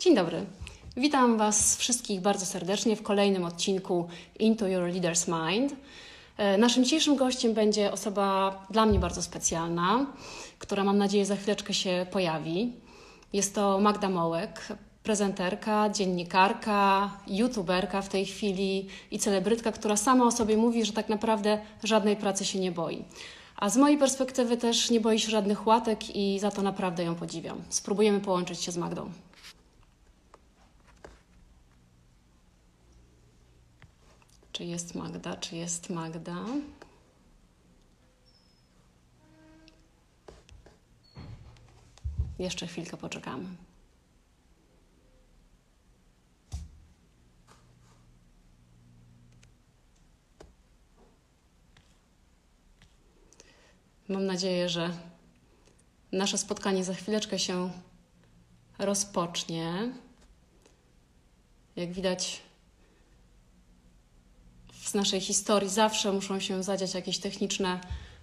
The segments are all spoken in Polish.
Dzień dobry. Witam Was wszystkich bardzo serdecznie w kolejnym odcinku Into Your Leader's Mind. E, naszym dzisiejszym gościem będzie osoba dla mnie bardzo specjalna, która mam nadzieję za chwileczkę się pojawi. Jest to Magda Mołek, prezenterka, dziennikarka, youtuberka w tej chwili i celebrytka, która sama o sobie mówi, że tak naprawdę żadnej pracy się nie boi. A z mojej perspektywy też nie boi się żadnych łatek i za to naprawdę ją podziwiam. Spróbujemy połączyć się z Magdą. Czy jest Magda? Czy jest Magda? Jeszcze chwilkę poczekamy. Mam nadzieję, że nasze spotkanie za chwileczkę się rozpocznie. Jak widać, z naszej historii zawsze muszą się zadziać jakieś techniczne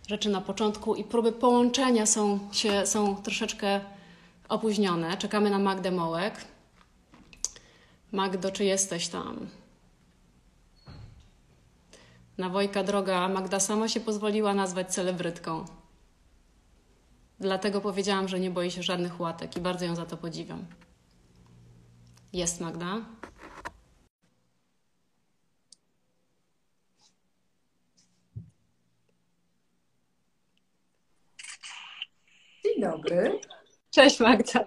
rzeczy na początku i próby połączenia są, się, są troszeczkę opóźnione. Czekamy na Magdę Mołek. Magdo, czy jesteś tam? Na Wojka droga Magda sama się pozwoliła nazwać celebrytką. Dlatego powiedziałam, że nie boi się żadnych łatek i bardzo ją za to podziwiam. Jest Magda. Dzień dobry. Cześć Magda.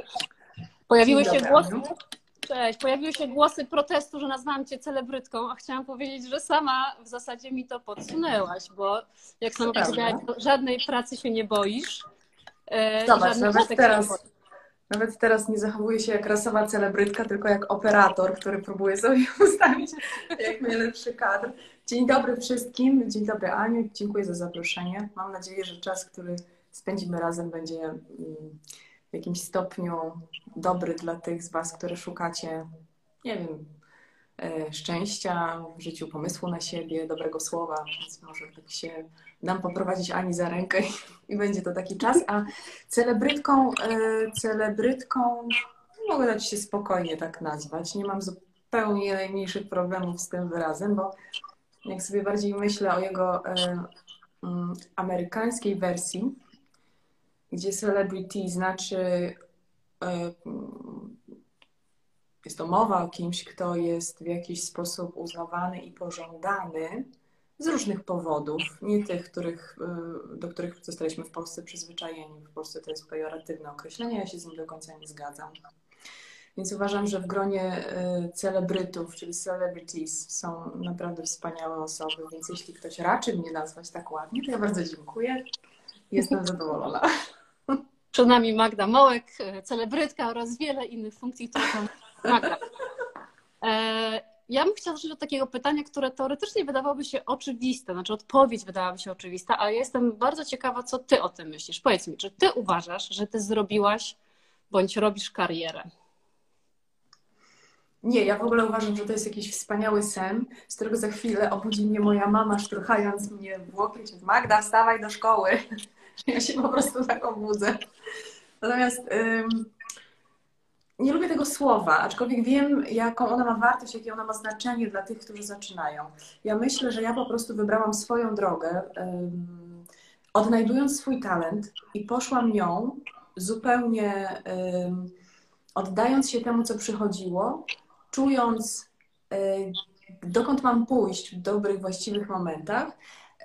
Pojawiły Dzień się dobry, głosy. Aniu. Cześć. Pojawiły się głosy protestu, że nazwałam cię celebrytką, a chciałam powiedzieć, że sama w zasadzie mi to podsunęłaś, bo jak sama powiedziałaś, żadnej pracy się nie boisz. e, Zobacz, nawet teraz, boisz. nawet teraz nie zachowuję się jak rasowa celebrytka, tylko jak operator, który próbuje sobie ustawić jak najlepszy kadr. Dzień dobry wszystkim. Dzień dobry Aniu. Dziękuję za zaproszenie. Mam nadzieję, że czas, który spędzimy razem będzie mm, w jakimś stopniu dobry dla tych z Was, które szukacie, nie wiem, e, szczęścia w życiu, pomysłu na siebie, dobrego słowa, więc może tak się dam poprowadzić Ani za rękę i, i będzie to taki czas, a celebrytką, e, celebrytką mogę dać się spokojnie tak nazwać, nie mam zupełnie najmniejszych problemów z tym wyrazem, bo jak sobie bardziej myślę o jego e, mm, amerykańskiej wersji, gdzie celebrity znaczy e, jest to mowa o kimś, kto jest w jakiś sposób uznawany i pożądany z różnych powodów, nie tych, których, y, do których zostaliśmy w Polsce przyzwyczajeni. W Polsce to jest pejoratywne określenie, ja się z nim do końca nie zgadzam. Więc uważam, że w gronie y, celebrytów, czyli celebrities, są naprawdę wspaniałe osoby, więc jeśli ktoś raczy mnie nazwać tak ładnie, to ja bardzo dziękuję. Jestem zadowolona. Przed nami Magda Mołek, e, celebrytka oraz wiele innych funkcji, które tam Magda. E, ja bym chciała zacząć od takiego pytania, które teoretycznie wydawałoby się oczywiste, znaczy odpowiedź wydawałaby się oczywista, ale jestem bardzo ciekawa, co ty o tym myślisz. Powiedz mi, czy ty uważasz, że ty zrobiłaś bądź robisz karierę? Nie, ja w ogóle uważam, że to jest jakiś wspaniały sen, z którego za chwilę obudzi mnie moja mama, szturchając mnie w łokieć. Magda, wstawaj do szkoły. Ja się po prostu tak obudzę. Natomiast ym, nie lubię tego słowa, aczkolwiek wiem, jaką ona ma wartość, jakie ona ma znaczenie dla tych, którzy zaczynają. Ja myślę, że ja po prostu wybrałam swoją drogę, ym, odnajdując swój talent i poszłam nią zupełnie ym, oddając się temu, co przychodziło, czując, y, dokąd mam pójść w dobrych, właściwych momentach.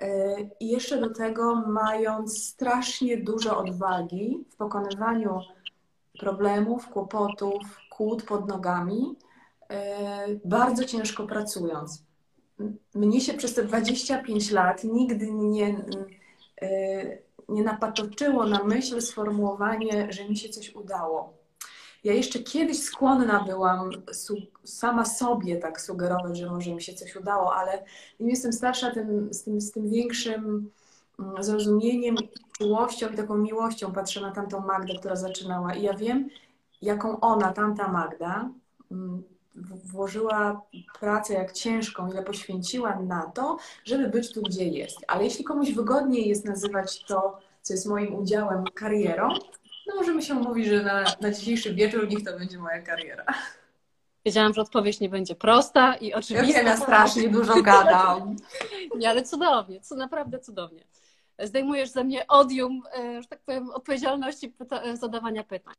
Y, I jeszcze do tego mając strasznie dużo odwagi w pokonywaniu problemów, kłopotów, kłód pod nogami, y, bardzo ciężko pracując. Mnie się przez te 25 lat nigdy nie, y, nie napatoczyło na myśl sformułowanie, że mi się coś udało. Ja jeszcze kiedyś skłonna byłam sama sobie tak sugerować, że może mi się coś udało, ale im jestem starsza, tym, z, tym, z tym większym mm, zrozumieniem, czułością i taką miłością patrzę na tamtą Magdę, która zaczynała. I ja wiem, jaką ona, tamta Magda, mm, włożyła pracę, jak ciężką, ile poświęciła na to, żeby być tu, gdzie jest. Ale jeśli komuś wygodniej jest nazywać to, co jest moim udziałem, karierą, no możemy się mówić, że na, na dzisiejszy wieczór niech to będzie moja kariera. Wiedziałam, że odpowiedź nie będzie prosta i. Ja wiem, ja strasznie dużo gadam. Nie, ale cudownie, co naprawdę cudownie. Zdejmujesz ze mnie odium, e, że tak powiem, odpowiedzialności pyta- zadawania pytań.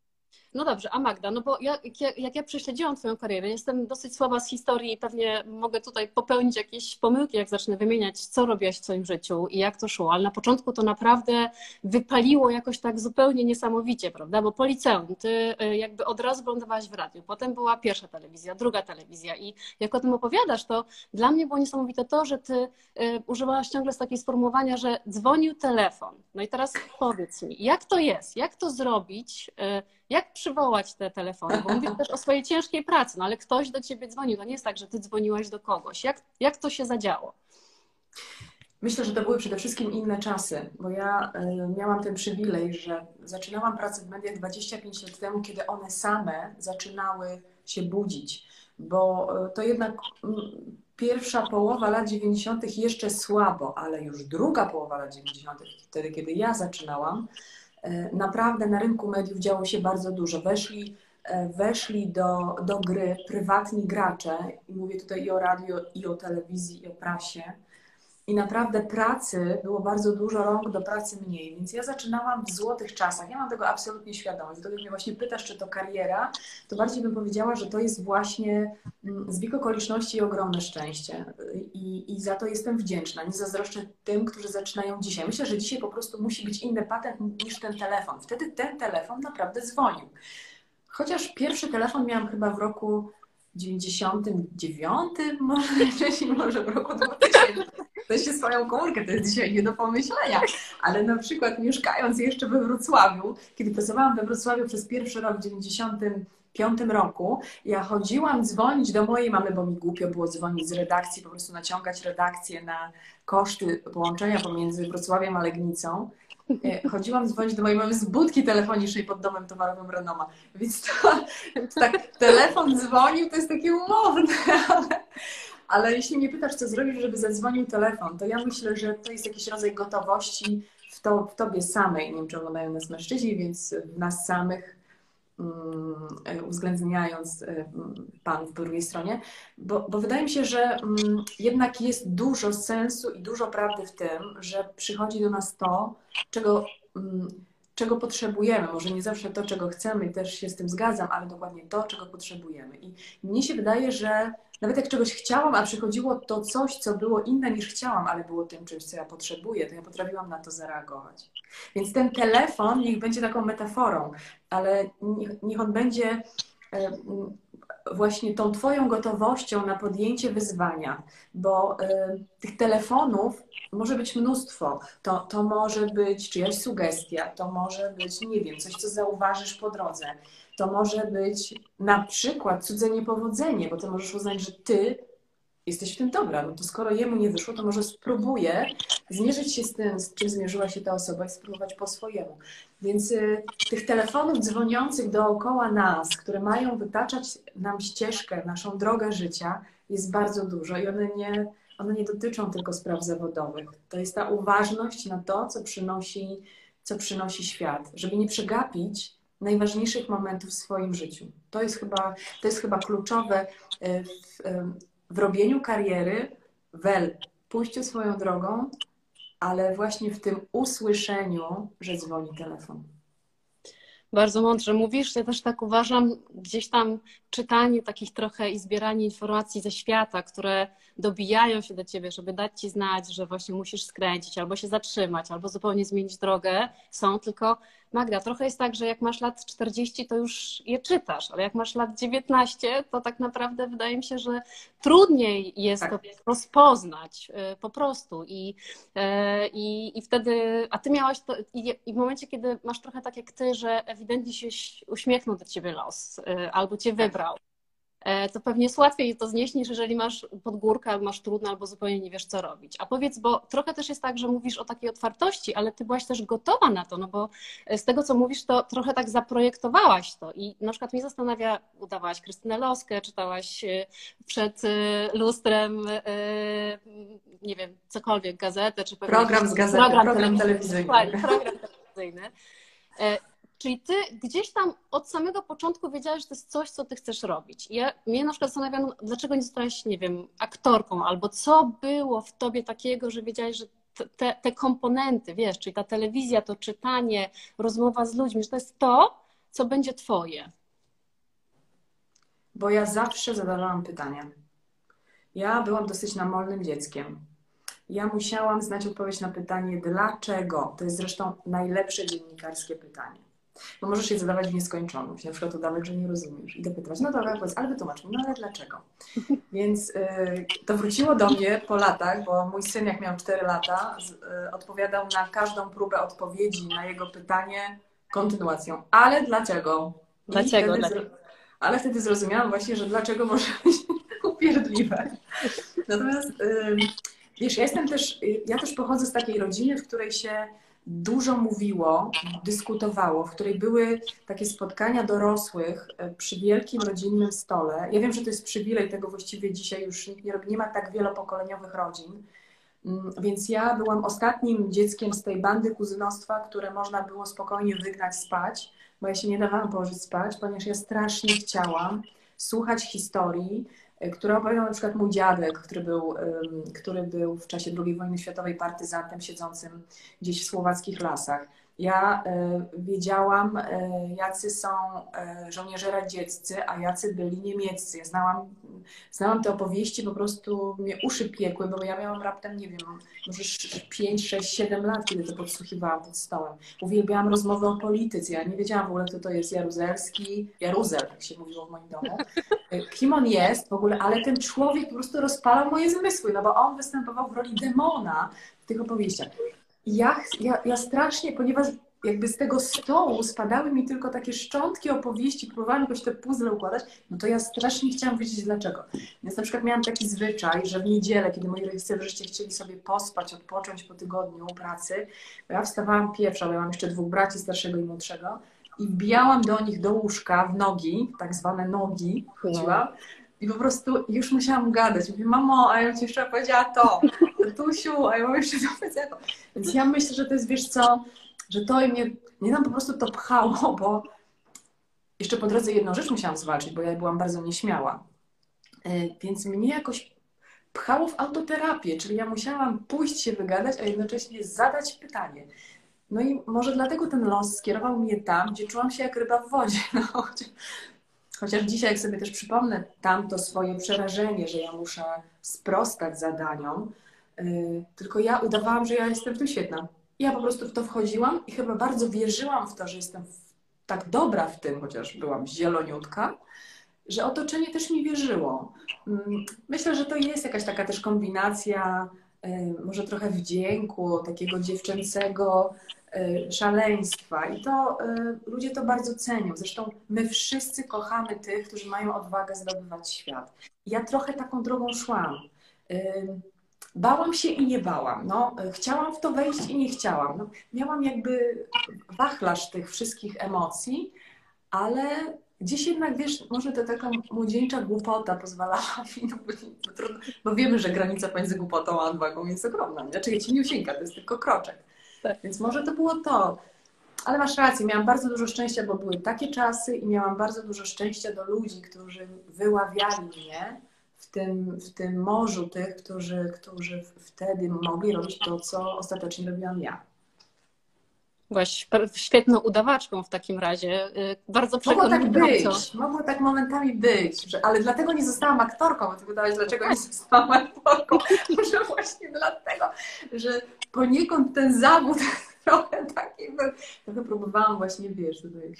No dobrze, a Magda, no bo ja, jak, jak ja prześledziłam Twoją karierę, jestem dosyć słaba z historii i pewnie mogę tutaj popełnić jakieś pomyłki, jak zacznę wymieniać, co robiłaś w swoim życiu i jak to szło, ale na początku to naprawdę wypaliło jakoś tak zupełnie niesamowicie, prawda? Bo po liceum Ty y, jakby od razu lądowałaś w radiu, potem była pierwsza telewizja, druga telewizja i jak o tym opowiadasz, to dla mnie było niesamowite to, że Ty y, używałaś ciągle z takiego sformułowania, że dzwonił telefon. No i teraz powiedz mi, jak to jest? Jak to zrobić? Y, jak przywołać te telefony? Bo mówię też o swojej ciężkiej pracy, no ale ktoś do ciebie dzwonił. To nie jest tak, że ty dzwoniłaś do kogoś. Jak, jak to się zadziało? Myślę, że to były przede wszystkim inne czasy, bo ja y, miałam ten przywilej, że zaczynałam pracę w mediach 25 lat temu, kiedy one same zaczynały się budzić, bo y, to jednak pierwsza połowa lat 90. jeszcze słabo, ale już druga połowa lat 90., wtedy, kiedy ja zaczynałam, E, naprawdę na rynku mediów działo się bardzo dużo. Weszli, e, weszli do, do gry prywatni gracze, i mówię tutaj i o radio, i o telewizji, i o prasie, i naprawdę pracy było bardzo dużo, rąk do pracy mniej, więc ja zaczynałam w złotych czasach. Ja mam tego absolutnie świadomość. Dlatego, mnie właśnie pytasz, czy to kariera, to bardziej bym powiedziała, że to jest właśnie mm, zbieg okoliczności i ogromne szczęście. I, I za to jestem wdzięczna. Nie zazdroszczę tym, którzy zaczynają dzisiaj. Myślę, że dzisiaj po prostu musi być inny patent niż ten telefon. Wtedy ten telefon naprawdę dzwonił. Chociaż pierwszy telefon miałam chyba w roku 99, może wcześniej, może w roku 2000. To się swoją komórkę, to jest dzisiaj nie do pomyślenia. Ale na przykład mieszkając jeszcze we Wrocławiu, kiedy pracowałam we Wrocławiu przez pierwszy rok w 95 roku, ja chodziłam dzwonić do mojej mamy, bo mi głupio było dzwonić z redakcji, po prostu naciągać redakcję na koszty połączenia pomiędzy Wrocławiem a Legnicą. E, chodziłam dzwonić do mojej mamy z budki telefonicznej pod domem towarowym Renoma. Więc to, tak, telefon dzwonił, to jest takie umowne, ale, ale jeśli mnie pytasz, co zrobić, żeby zadzwonił telefon, to ja myślę, że to jest jakiś rodzaj gotowości w, to, w tobie samej. Nie wiem, czy oglądają nas mężczyźni, więc w nas samych mm, uwzględniając y, Pan w drugiej stronie, bo, bo wydaje mi się, że mm, jednak jest dużo sensu i dużo prawdy w tym, że przychodzi do nas to, czego mm, czego potrzebujemy. Może nie zawsze to, czego chcemy, też się z tym zgadzam, ale dokładnie to, czego potrzebujemy. I mnie się wydaje, że nawet jak czegoś chciałam, a przychodziło to coś, co było inne niż chciałam, ale było tym czymś, co ja potrzebuję, to ja potrafiłam na to zareagować. Więc ten telefon niech będzie taką metaforą, ale niech, on będzie właśnie tą Twoją gotowością na podjęcie wyzwania, bo tych telefonów może być mnóstwo. To, to może być czyjaś sugestia, to może być, nie wiem, coś, co zauważysz po drodze. To może być na przykład cudze niepowodzenie, bo ty możesz uznać, że ty jesteś w tym dobra. No to skoro jemu nie wyszło, to może spróbuję zmierzyć się z tym, z czym zmierzyła się ta osoba i spróbować po swojemu. Więc y, tych telefonów dzwoniących dookoła nas, które mają wytaczać nam ścieżkę, naszą drogę życia, jest bardzo dużo i one nie, one nie dotyczą tylko spraw zawodowych. To jest ta uważność na to, co przynosi, co przynosi świat, żeby nie przegapić najważniejszych momentów w swoim życiu. To jest chyba, to jest chyba kluczowe y, w, w robieniu kariery, wel, pójściu swoją drogą, ale właśnie w tym usłyszeniu, że dzwoni telefon. Bardzo mądrze mówisz. Ja też tak uważam, gdzieś tam czytanie takich trochę i zbieranie informacji ze świata, które dobijają się do ciebie, żeby dać ci znać, że właśnie musisz skręcić, albo się zatrzymać, albo zupełnie zmienić drogę, są tylko Magda, trochę jest tak, że jak masz lat 40, to już je czytasz, ale jak masz lat 19, to tak naprawdę wydaje mi się, że trudniej jest tak. to rozpoznać y, po prostu. I, y, i, I wtedy, a ty miałaś to, i, w momencie, kiedy masz trochę tak jak ty, że ewidentnie się uśmiechnął do ciebie los, y, albo cię wybrał, E, to pewnie jest łatwiej to znieść, niż jeżeli masz podgórkę, albo masz trudno, albo zupełnie nie wiesz, co robić. A powiedz, bo trochę też jest tak, że mówisz o takiej otwartości, ale ty byłaś też gotowa na to, no bo z tego, co mówisz, to trochę tak zaprojektowałaś to. I na przykład mnie zastanawia, udawałaś Krystynę Loskę, czytałaś e, przed e, lustrem, nie wiem, cokolwiek, gazetę, czy Program z gazety, program, program telewizyjny. Program telewizyjny Czyli ty gdzieś tam od samego początku wiedziałaś, że to jest coś, co ty chcesz robić. Ja, mnie na przykład zastanawiam, dlaczego nie zostałaś, nie wiem, aktorką, albo co było w tobie takiego, że wiedziałaś, że te, te komponenty, wiesz, czyli ta telewizja, to czytanie, rozmowa z ludźmi, że to jest to, co będzie twoje. Bo ja zawsze zadawałam pytania. Ja byłam dosyć namolnym dzieckiem. Ja musiałam znać odpowiedź na pytanie, dlaczego. To jest zresztą najlepsze dziennikarskie pytanie. Bo możesz je zadawać w nieskończoność. Na przykład udawać, że nie rozumiesz. I dopytywać, no dobra, powiedz, ale wytłumacz mi, no ale dlaczego? Więc y, to wróciło do mnie po latach, bo mój syn, jak miał 4 lata, z, y, odpowiadał na każdą próbę odpowiedzi na jego pytanie kontynuacją. Ale dlaczego? I Dlaczego? wtedy zro- Ale wtedy zrozumiałam właśnie, że dlaczego może być upierdliwe. Natomiast ym, wiesz, ja jestem też, y, ja też pochodzę z takiej rodziny, w której się dużo mówiło, dyskutowało, w której były takie spotkania dorosłych y, przy wielkim rodzinnym stole. Ja wiem, że to jest przywilej, tego właściwie dzisiaj już nie nie ma tak wielopokoleniowych rodzin. Mm, Więc ja byłam ostatnim dzieckiem z tej bandy kuzynostwa, które można było spokojnie wygnać spać, bo ja się nie dawałam położyć spać, ponieważ ja strasznie chciałam słuchać historii, które opowiadał na przykład mój dziadek, który był, który był w czasie II wojny światowej partyzantem siedzącym gdzieś w słowackich lasach. Ja y, wiedziałam, y, jacy są y, żołnierze radzieccy, a jacy byli niemieccy. Ja znałam, znałam te opowieści, po prostu mnie uszy piekły, bo ja miałam raptem, nie wiem, może 5, 6, 7 lat, kiedy to podsłuchiwałam pod stołem. Uwielbiałam rozmowy o polityce. Ja nie wiedziałam w ogóle, kto to jest Jaruzelski, Jaruzel, jak się mówiło w moim domu. Kim on jest w ogóle, ale ten człowiek po prostu rozpalał moje zmysły, no bo on występował w roli demona w tych opowieściach. I ja, ja, ja strasznie, ponieważ jakby z tego stołu spadały mi tylko takie szczątki opowieści, próbowałam jakoś te puzzle układać, no to ja strasznie chciałam wiedzieć dlaczego. Więc na przykład miałam taki zwyczaj, że w niedzielę, kiedy moi rodzice wreszcie chcieli sobie pospać, odpocząć po tygodniu pracy, ja wstawałam pierwsza, bo ja mam jeszcze dwóch braci, starszego i młodszego, i wbijałam do nich do łóżka w nogi, tak zwane nogi, chodziłam. I po prostu już musiałam gadać. Mówię, mamo, a ja ci jeszcze powiedziała to. Tusiu, a ja mam jeszcze to powiedziała to. Więc ja myślę, że to jest, wiesz co, że to i mnie, mnie tam po prostu to pchało, bo jeszcze po drodze jedną rzecz musiałam zwalczyć, bo ja byłam bardzo nieśmiała. Y, Więc mnie jakoś pchało w autoterapię, czyli ja musiałam pójść się wygadać, a jednocześnie zadać pytanie. No i może dlatego ten los skierował mnie tam, gdzie czułam się jak ryba w wodzie. No, chociaż, dzisiaj, jak sobie też przypomnę tamto swoje przerażenie, że ja muszę sprostać zadaniom, yy, tylko ja udawałam, że ja jestem w tym świetna. Ja po prostu w to wchodziłam i chyba bardzo wierzyłam w to, że jestem tak dobra w tym, chociaż byłam zieloniutka, że otoczenie też mi wierzyło. Mm, Myślę, że to jest jakaś taka też kombinacja y, może trochę wdzięku, takiego dziewczęcego y, szaleństwa. I to y, ludzie to bardzo cenią. Zresztą my wszyscy kochamy tych, którzy mają odwagę zdobywać świat. Ja trochę taką drogą szłam. Bałam się i nie bałam. No, chciałam w to wejść i nie chciałam. No, miałam jakby wachlarz tych wszystkich emocji, ale gdzieś jednak, wiesz, może to taka młodzieńcza głupota pozwalała mi, no, bo, bo, trudno, bo wiemy, że granica pomiędzy głupotą a odwagą jest ogromna. Znaczy, ja ci nie usięga, to jest tylko kroczek. Tak. Więc może to było to. Ale masz rację, miałam bardzo dużo szczęścia, bo były takie czasy i miałam bardzo dużo szczęścia do ludzi, którzy wyławiali mnie w tym, w tym morzu tych, którzy, którzy wtedy mogli robić to, co ostatecznie robiłam ja. Byłaś świetną udawaczką w takim razie. Y, Bardzo Mogło tak być, mogło tak momentami być, że, ale dlatego nie zostałam aktorką, bo ty pytałeś, dlaczego nie zostałam aktorką. Może właśnie dlatego, że poniekąd ten zawód trochę taki był. Trochę próbowałam właśnie, wiesz, tutaj...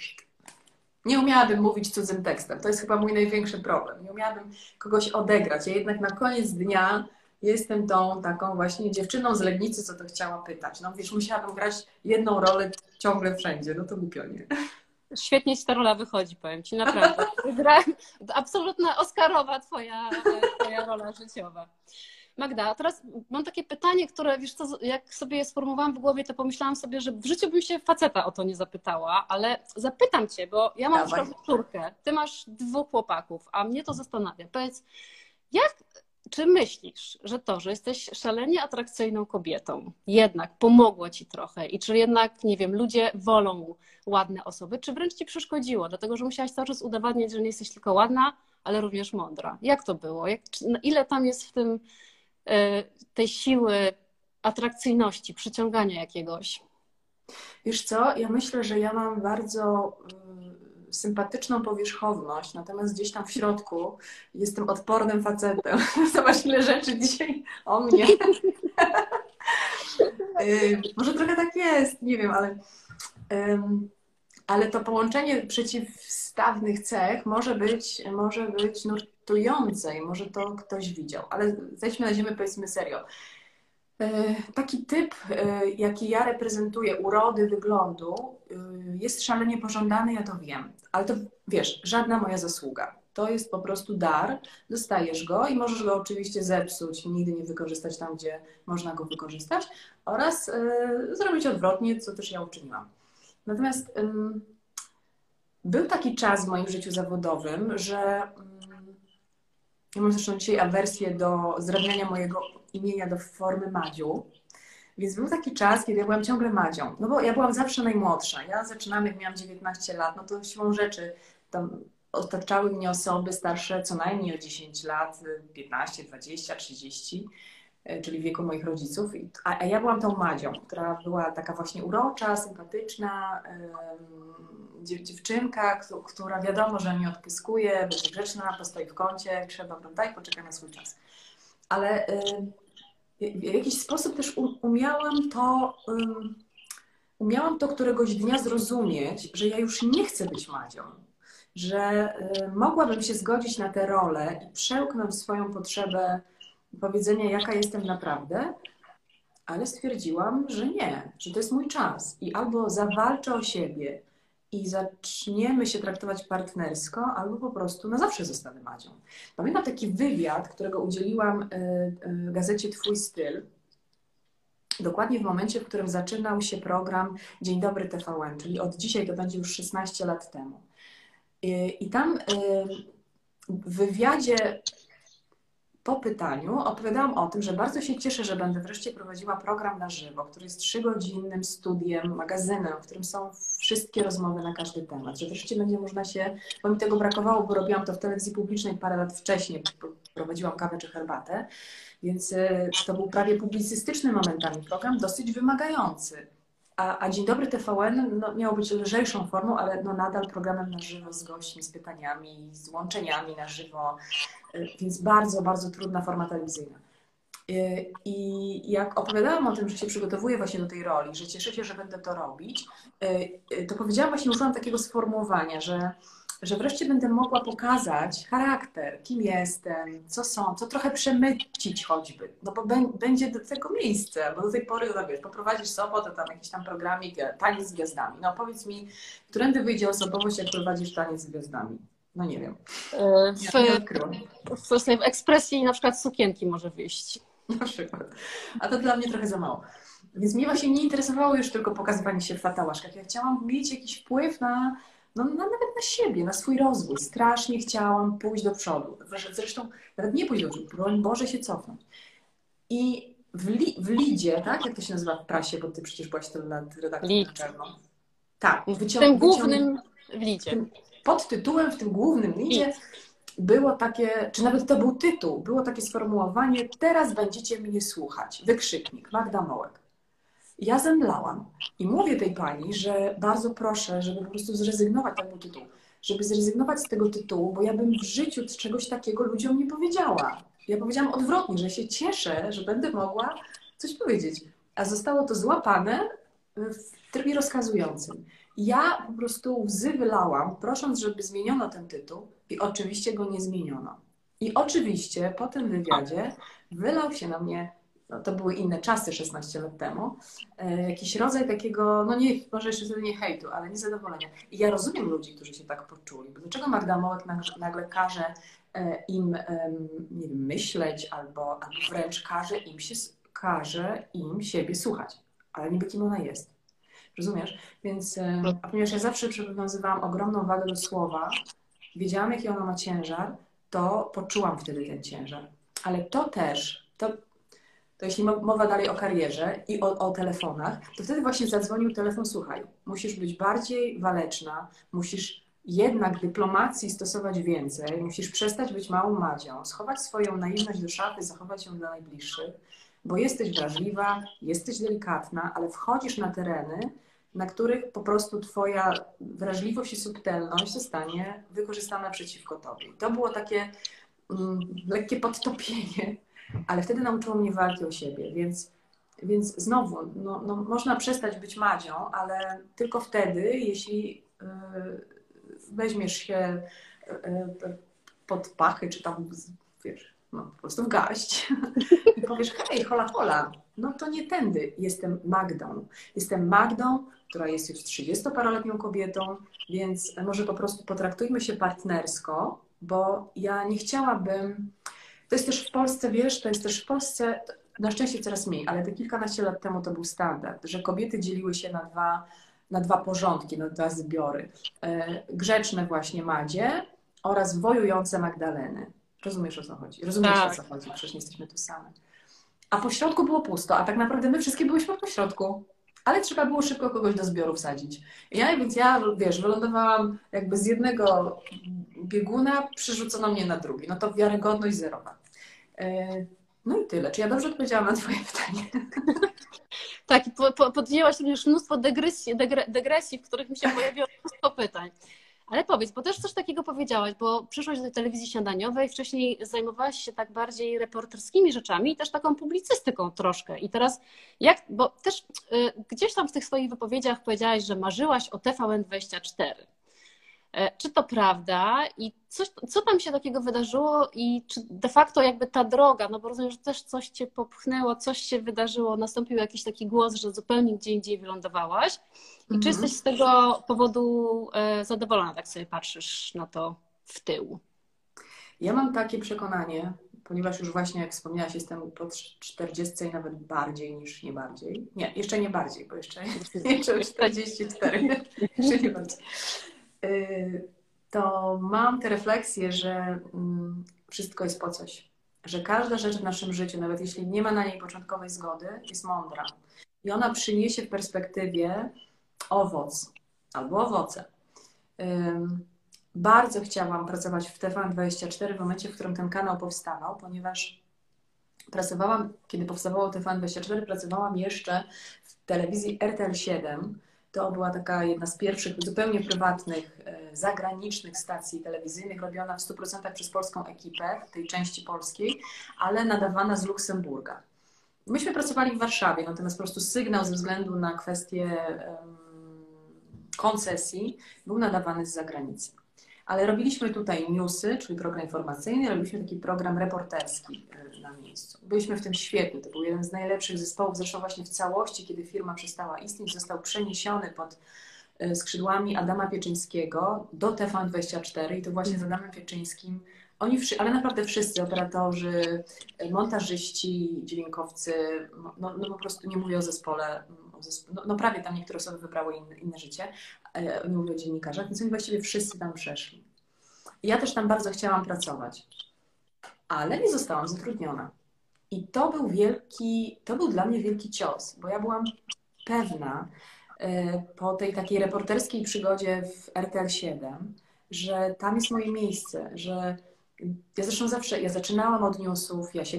Nie umiałabym mówić cudzym tekstem. To jest chyba mój największy problem. Nie umiałabym kogoś odegrać. Ja jednak na koniec dnia jestem tą taką właśnie dziewczyną z Legnicy, co to chciała pytać. No wiesz, musiałabym grać jedną rolę ciągle wszędzie. No to głupio, nie? Świetnie ci ta rola wychodzi, powiem ci, naprawdę. Gra, absolutna Oscarowa twoja, twoja rola życiowa. Magda, a teraz mam takie pytanie, które, wiesz co, jak sobie je sformułowałam w głowie, to pomyślałam sobie, że w życiu bym się faceta o to nie zapytała, ale zapytam cię, bo ja mam Dawaj. przykład córkę, ty masz dwóch chłopaków, a mnie to zastanawia. Powiedz, jak czy myślisz, że to, że jesteś szalenie atrakcyjną kobietą, jednak pomogło ci trochę i czy jednak, nie wiem, ludzie wolą ładne osoby, czy wręcz ci przeszkodziło, dlatego że musiałaś cały czas udowadniać, że nie jesteś tylko ładna, ale również mądra. Jak to było? Jak, ile tam jest w tym e, tej siły atrakcyjności, przyciągania jakiegoś? Wiesz co, ja myślę, że ja mam bardzo y, sympatyczną powierzchowność, natomiast gdzieś tam w środku jestem odpornym facetem. Zobacz, ile rzeczy dzisiaj o mnie. Y, może trochę tak jest, nie wiem, ale, ale to połączenie przeciwstawnych cech może być, może być nurtujące i może to ktoś widział. Ale zejdźmy na ziemię, powiedzmy serio. E, taki typ, e, jaki ja reprezentuję, urody, wyglądu, e, jest szalenie pożądany, ja to wiem. Ale to wiesz, żadna moja zasługa. To jest po prostu dar, dostajesz go i możesz go oczywiście zepsuć, nigdy nie wykorzystać tam, gdzie można go wykorzystać, oraz zrobić odwrotnie, co też ja uczyniłam. Natomiast był taki czas w moim życiu zawodowym, że ja mam zresztą dzisiaj awersję do zdrabniania mojego imienia do formy Madziu. Więc był taki czas, kiedy ja byłam ciągle Madzią. No bo ja byłam zawsze najmłodsza. Ja zaczynałam, jak miałam 19 lat, no to siłą rzeczy tam otaczały mnie osoby starsze co najmniej o 10 lat, 15, 20, 30, czyli wieku moich rodziców. A, ja byłam tą Madzią, która była taka właśnie urocza, sympatyczna, dziewczynka, która wiadomo, że nie odpyskuje, będzie grzeczna, postoi w kącie, trzeba, prawda, i poczeka na swój czas. Ale w jakiś sposób też umiałam to, umiałam to któregoś dnia zrozumieć, że ja już nie chcę być Madzią, że mogłabym się zgodzić na tę rolę i przełknąć swoją potrzebę powiedzenia, jaka jestem naprawdę, ale stwierdziłam, że nie, że to jest mój czas i albo zawalczę o siebie i zaczniemy się traktować partnersko, albo po prostu na zawsze zostanę Madzią. Pamiętam taki wywiad, którego udzieliłam y, y, gazecie Twój Styl, dokładnie w momencie, w którym zaczynał się program Dzień Dobry TVN, czyli od dzisiaj to będzie już 16 lat temu. I, i tam y, w wywiadzie po pytaniu opowiadałam o tym, że bardzo się cieszę, że będę wreszcie prowadziła program na żywo, który jest trzygodzinnym studiem, magazynem, w którym są wszystkie rozmowy na każdy temat, że wreszcie będzie można się, bo mi tego brakowało, bo robiłam to w telewizji publicznej parę lat wcześniej, prowadziłam kawę czy herbatę, więc e, to był prawie publicystyczny momentami program, dosyć wymagający. A, a Dzień Dobry TVN no, być lżejszą formą, ale no, nadal programem na żywo z gośćmi, z pytaniami, z łączeniami na żywo, y, więc bardzo, bardzo trudna forma telewizyjna. Y, I jak opowiadałam o tym, że się przygotowuję właśnie do tej roli, że cieszę się, że będę to robić, y, to powiedziałam właśnie, użyłam takiego sformułowania, że że wreszcie będę mogła pokazać charakter, kim jestem, co są, co trochę przemycić choćby, no bo będzie do tego miejsce, bo do tej pory, no wiesz, poprowadzisz sobotę, tam jakiś tam programik, e, taniec z gwiazdami. No powiedz mi, którędy wyjdzie osobowość, jak prowadzisz taniec z gwiazdami? No nie wiem. E, w, w, w ekspresji na przykład sukienki może wyjść. Na przykład. A to dla mnie trochę za mało. Więc mnie właśnie nie interesowało już tylko pokazywanie się w fatałaszkach. Ja chciałam mieć jakiś wpływ na no, nawet na siebie, na swój rozwój. Strasznie chciałam pójść do przodu. Zresztą nawet nie pójść do przodu, broń Boże się cofnąć. I w, li, w Lidzie, tak? Jak to się nazywa w prasie, bo ty przecież byłaś tyle lat redaktorem naczelną. Tak. Wycią- w tym głównym w Lidzie. Tym, pod tytułem w tym głównym Lidzie było takie, czy nawet to był tytuł, było takie sformułowanie teraz będziecie mnie słuchać. Wykrzyknik, Magda Mołek ja zemdlałam. I mówię tej pani, że bardzo proszę, żeby po prostu zrezygnować z tego tytułu. Żeby zrezygnować z tego tytułu, bo ja bym w życiu czegoś takiego ludziom nie powiedziała. Ja powiedziałam odwrotnie, że się cieszę, że będę mogła coś powiedzieć. A zostało to złapane w trybie rozkazującym. Ja po prostu łzy wylałam, prosząc, żeby zmieniono ten tytuł i oczywiście go nie zmieniono. I oczywiście po tym wywiadzie wylał się na mnie no, to były inne czasy 16 lat temu, e, jakiś rodzaj takiego, no nie, może jeszcze wtedy nie hejtu, ale niezadowolenia. I ja rozumiem ludzi, którzy się tak poczuli. Dlaczego Magda Mołek nagle każe e, im, nie wiem, myśleć albo, albo wręcz każe im, się, każe im siebie słuchać, ale niby kim ona jest. Rozumiesz? Więc, e, a ponieważ ja zawsze przywiązywałam ogromną wagę do słowa, wiedziałam, jaki ona ma ciężar, to poczułam wtedy ten ciężar Ale to też, to, to jeśli mowa dalej o karierze i o, o, telefonach, to wtedy właśnie zadzwonił telefon, słuchaj, musisz być bardziej waleczna, musisz jednak dyplomacji stosować więcej, musisz przestać być małą Madzią, schować swoją naiwność do szafy, zachować ją dla najbliższych, bo jesteś wrażliwa, jesteś delikatna, ale wchodzisz na tereny, na których po prostu Twoja wrażliwość i subtelność zostanie wykorzystana przeciwko Tobie. I to było takie mm, lekkie podtopienie, ale wtedy nauczyło mnie walki o siebie, więc, więc znowu, no, no, można przestać być Madzią, ale tylko wtedy, jeśli yy, weźmiesz się yy, pod pachy, czy tam, wiesz, no, po prostu w gaść i powiesz, hej, hola, hola, no to nie tędy. Jestem Magdą. Jestem Magdą, która jest już 30-paroletnią kobietą, więc może po prostu potraktujmy się partnersko, bo ja nie chciałabym. To jest też w Polsce, wiesz, to jest też w Polsce, na szczęście coraz mniej, ale te kilkanaście lat temu to był standard, że kobiety dzieliły się na dwa, na dwa porządki, na dwa zbiory. E, grzeczne właśnie Madzie oraz wojujące Magdaleny. Rozumiesz o co chodzi? Rozumiesz tak. o co chodzi? Przecież nie jesteśmy tu same. A po środku było pusto, a tak naprawdę my wszystkie byliśmy po środku. Ale trzeba było szybko kogoś do zbioru wsadzić. Ja, więc ja, wiesz, wylądowałam jakby z jednego bieguna, przerzucono mnie na drugi. No to wiarygodność zerowa. E, no i tyle. Czy ja dobrze odpowiedziałam na Twoje pytanie? Tak, po, po, podjęłaś również mnóstwo dygresji, dygresji, w których mi się pojawiło mnóstwo pytań. Ale powiedz, bo też coś takiego powiedziałaś, bo przyszłaś do telewizji śniadaniowej, wcześniej zajmowałaś się tak bardziej reporterskimi rzeczami i też taką publicystyką troszkę. I teraz jak, bo też y, gdzieś tam w tych swoich wypowiedziach powiedziałaś, że marzyłaś o TVN24. E, czy to prawda i co tam się takiego wydarzyło i czy de facto jakby ta droga, no bo rozumiem, że też coś cię popchnęło, coś się wydarzyło, nastąpił jakiś taki głos, że zupełnie gdzie indziej wylądowałaś i mhm. czy jesteś z tego powodu e, zadowolona, tak sobie patrzysz na to w tył? Ja mam takie przekonanie, ponieważ już właśnie, jak wspomniałaś, jestem po 40 i nawet bardziej niż nie bardziej. Nie, jeszcze nie bardziej, bo jeszcze, jeszcze 44. jeszcze nie bardziej. Y, to mam te refleksje, że mm, wszystko jest po coś. Że każda rzecz w naszym życiu, nawet jeśli nie ma na niej początkowej zgody, jest mądra. I ona przyniesie w perspektywie owoc albo owoce. Bardzo chciałam pracować w TVN24 w momencie, w którym ten kanał powstawał, ponieważ pracowałam, kiedy powstawało TVN24, pracowałam jeszcze w telewizji RTL 7 to była taka jedna z pierwszych zupełnie prywatnych, e, zagranicznych stacji telewizyjnych, robiona w 100% przez polską ekipę, tej części polskiej, ale nadawana z Luksemburga. Myśmy pracowali w Warszawie, natomiast po prostu sygnał ze względu na kwestie koncesji był nadawany z zagranicy. Ale robiliśmy tutaj newsy, czyli program informacyjny, robiliśmy taki program reporterski e, na miejscu. Byliśmy w tym świetni. To był jeden z najlepszych zespołów. Zresztą właśnie w całości, kiedy firma przestała istnieć, został przeniesiony pod e, skrzydłami Adama Pieczyńskiego do TVN24 i to właśnie z Adamem Pieczyńskim oni, ale naprawdę wszyscy, operatorzy, e, montażyści, dźwiękowcy, no, no po prostu nie mówię o zespole, no, no, prawie tam niektóre osoby wybrały inne, inne życie, nie mówię o dziennikarzach, więc oni właściwie wszyscy tam przeszli. Ja też tam bardzo chciałam pracować, ale nie zostałam zatrudniona. I to był wielki, to był dla mnie wielki cios, bo ja byłam pewna e, po tej takiej reporterskiej przygodzie w RTL 7, że tam jest moje miejsce, że ja zresztą zawsze, ja zaczynałam od newsów, ja się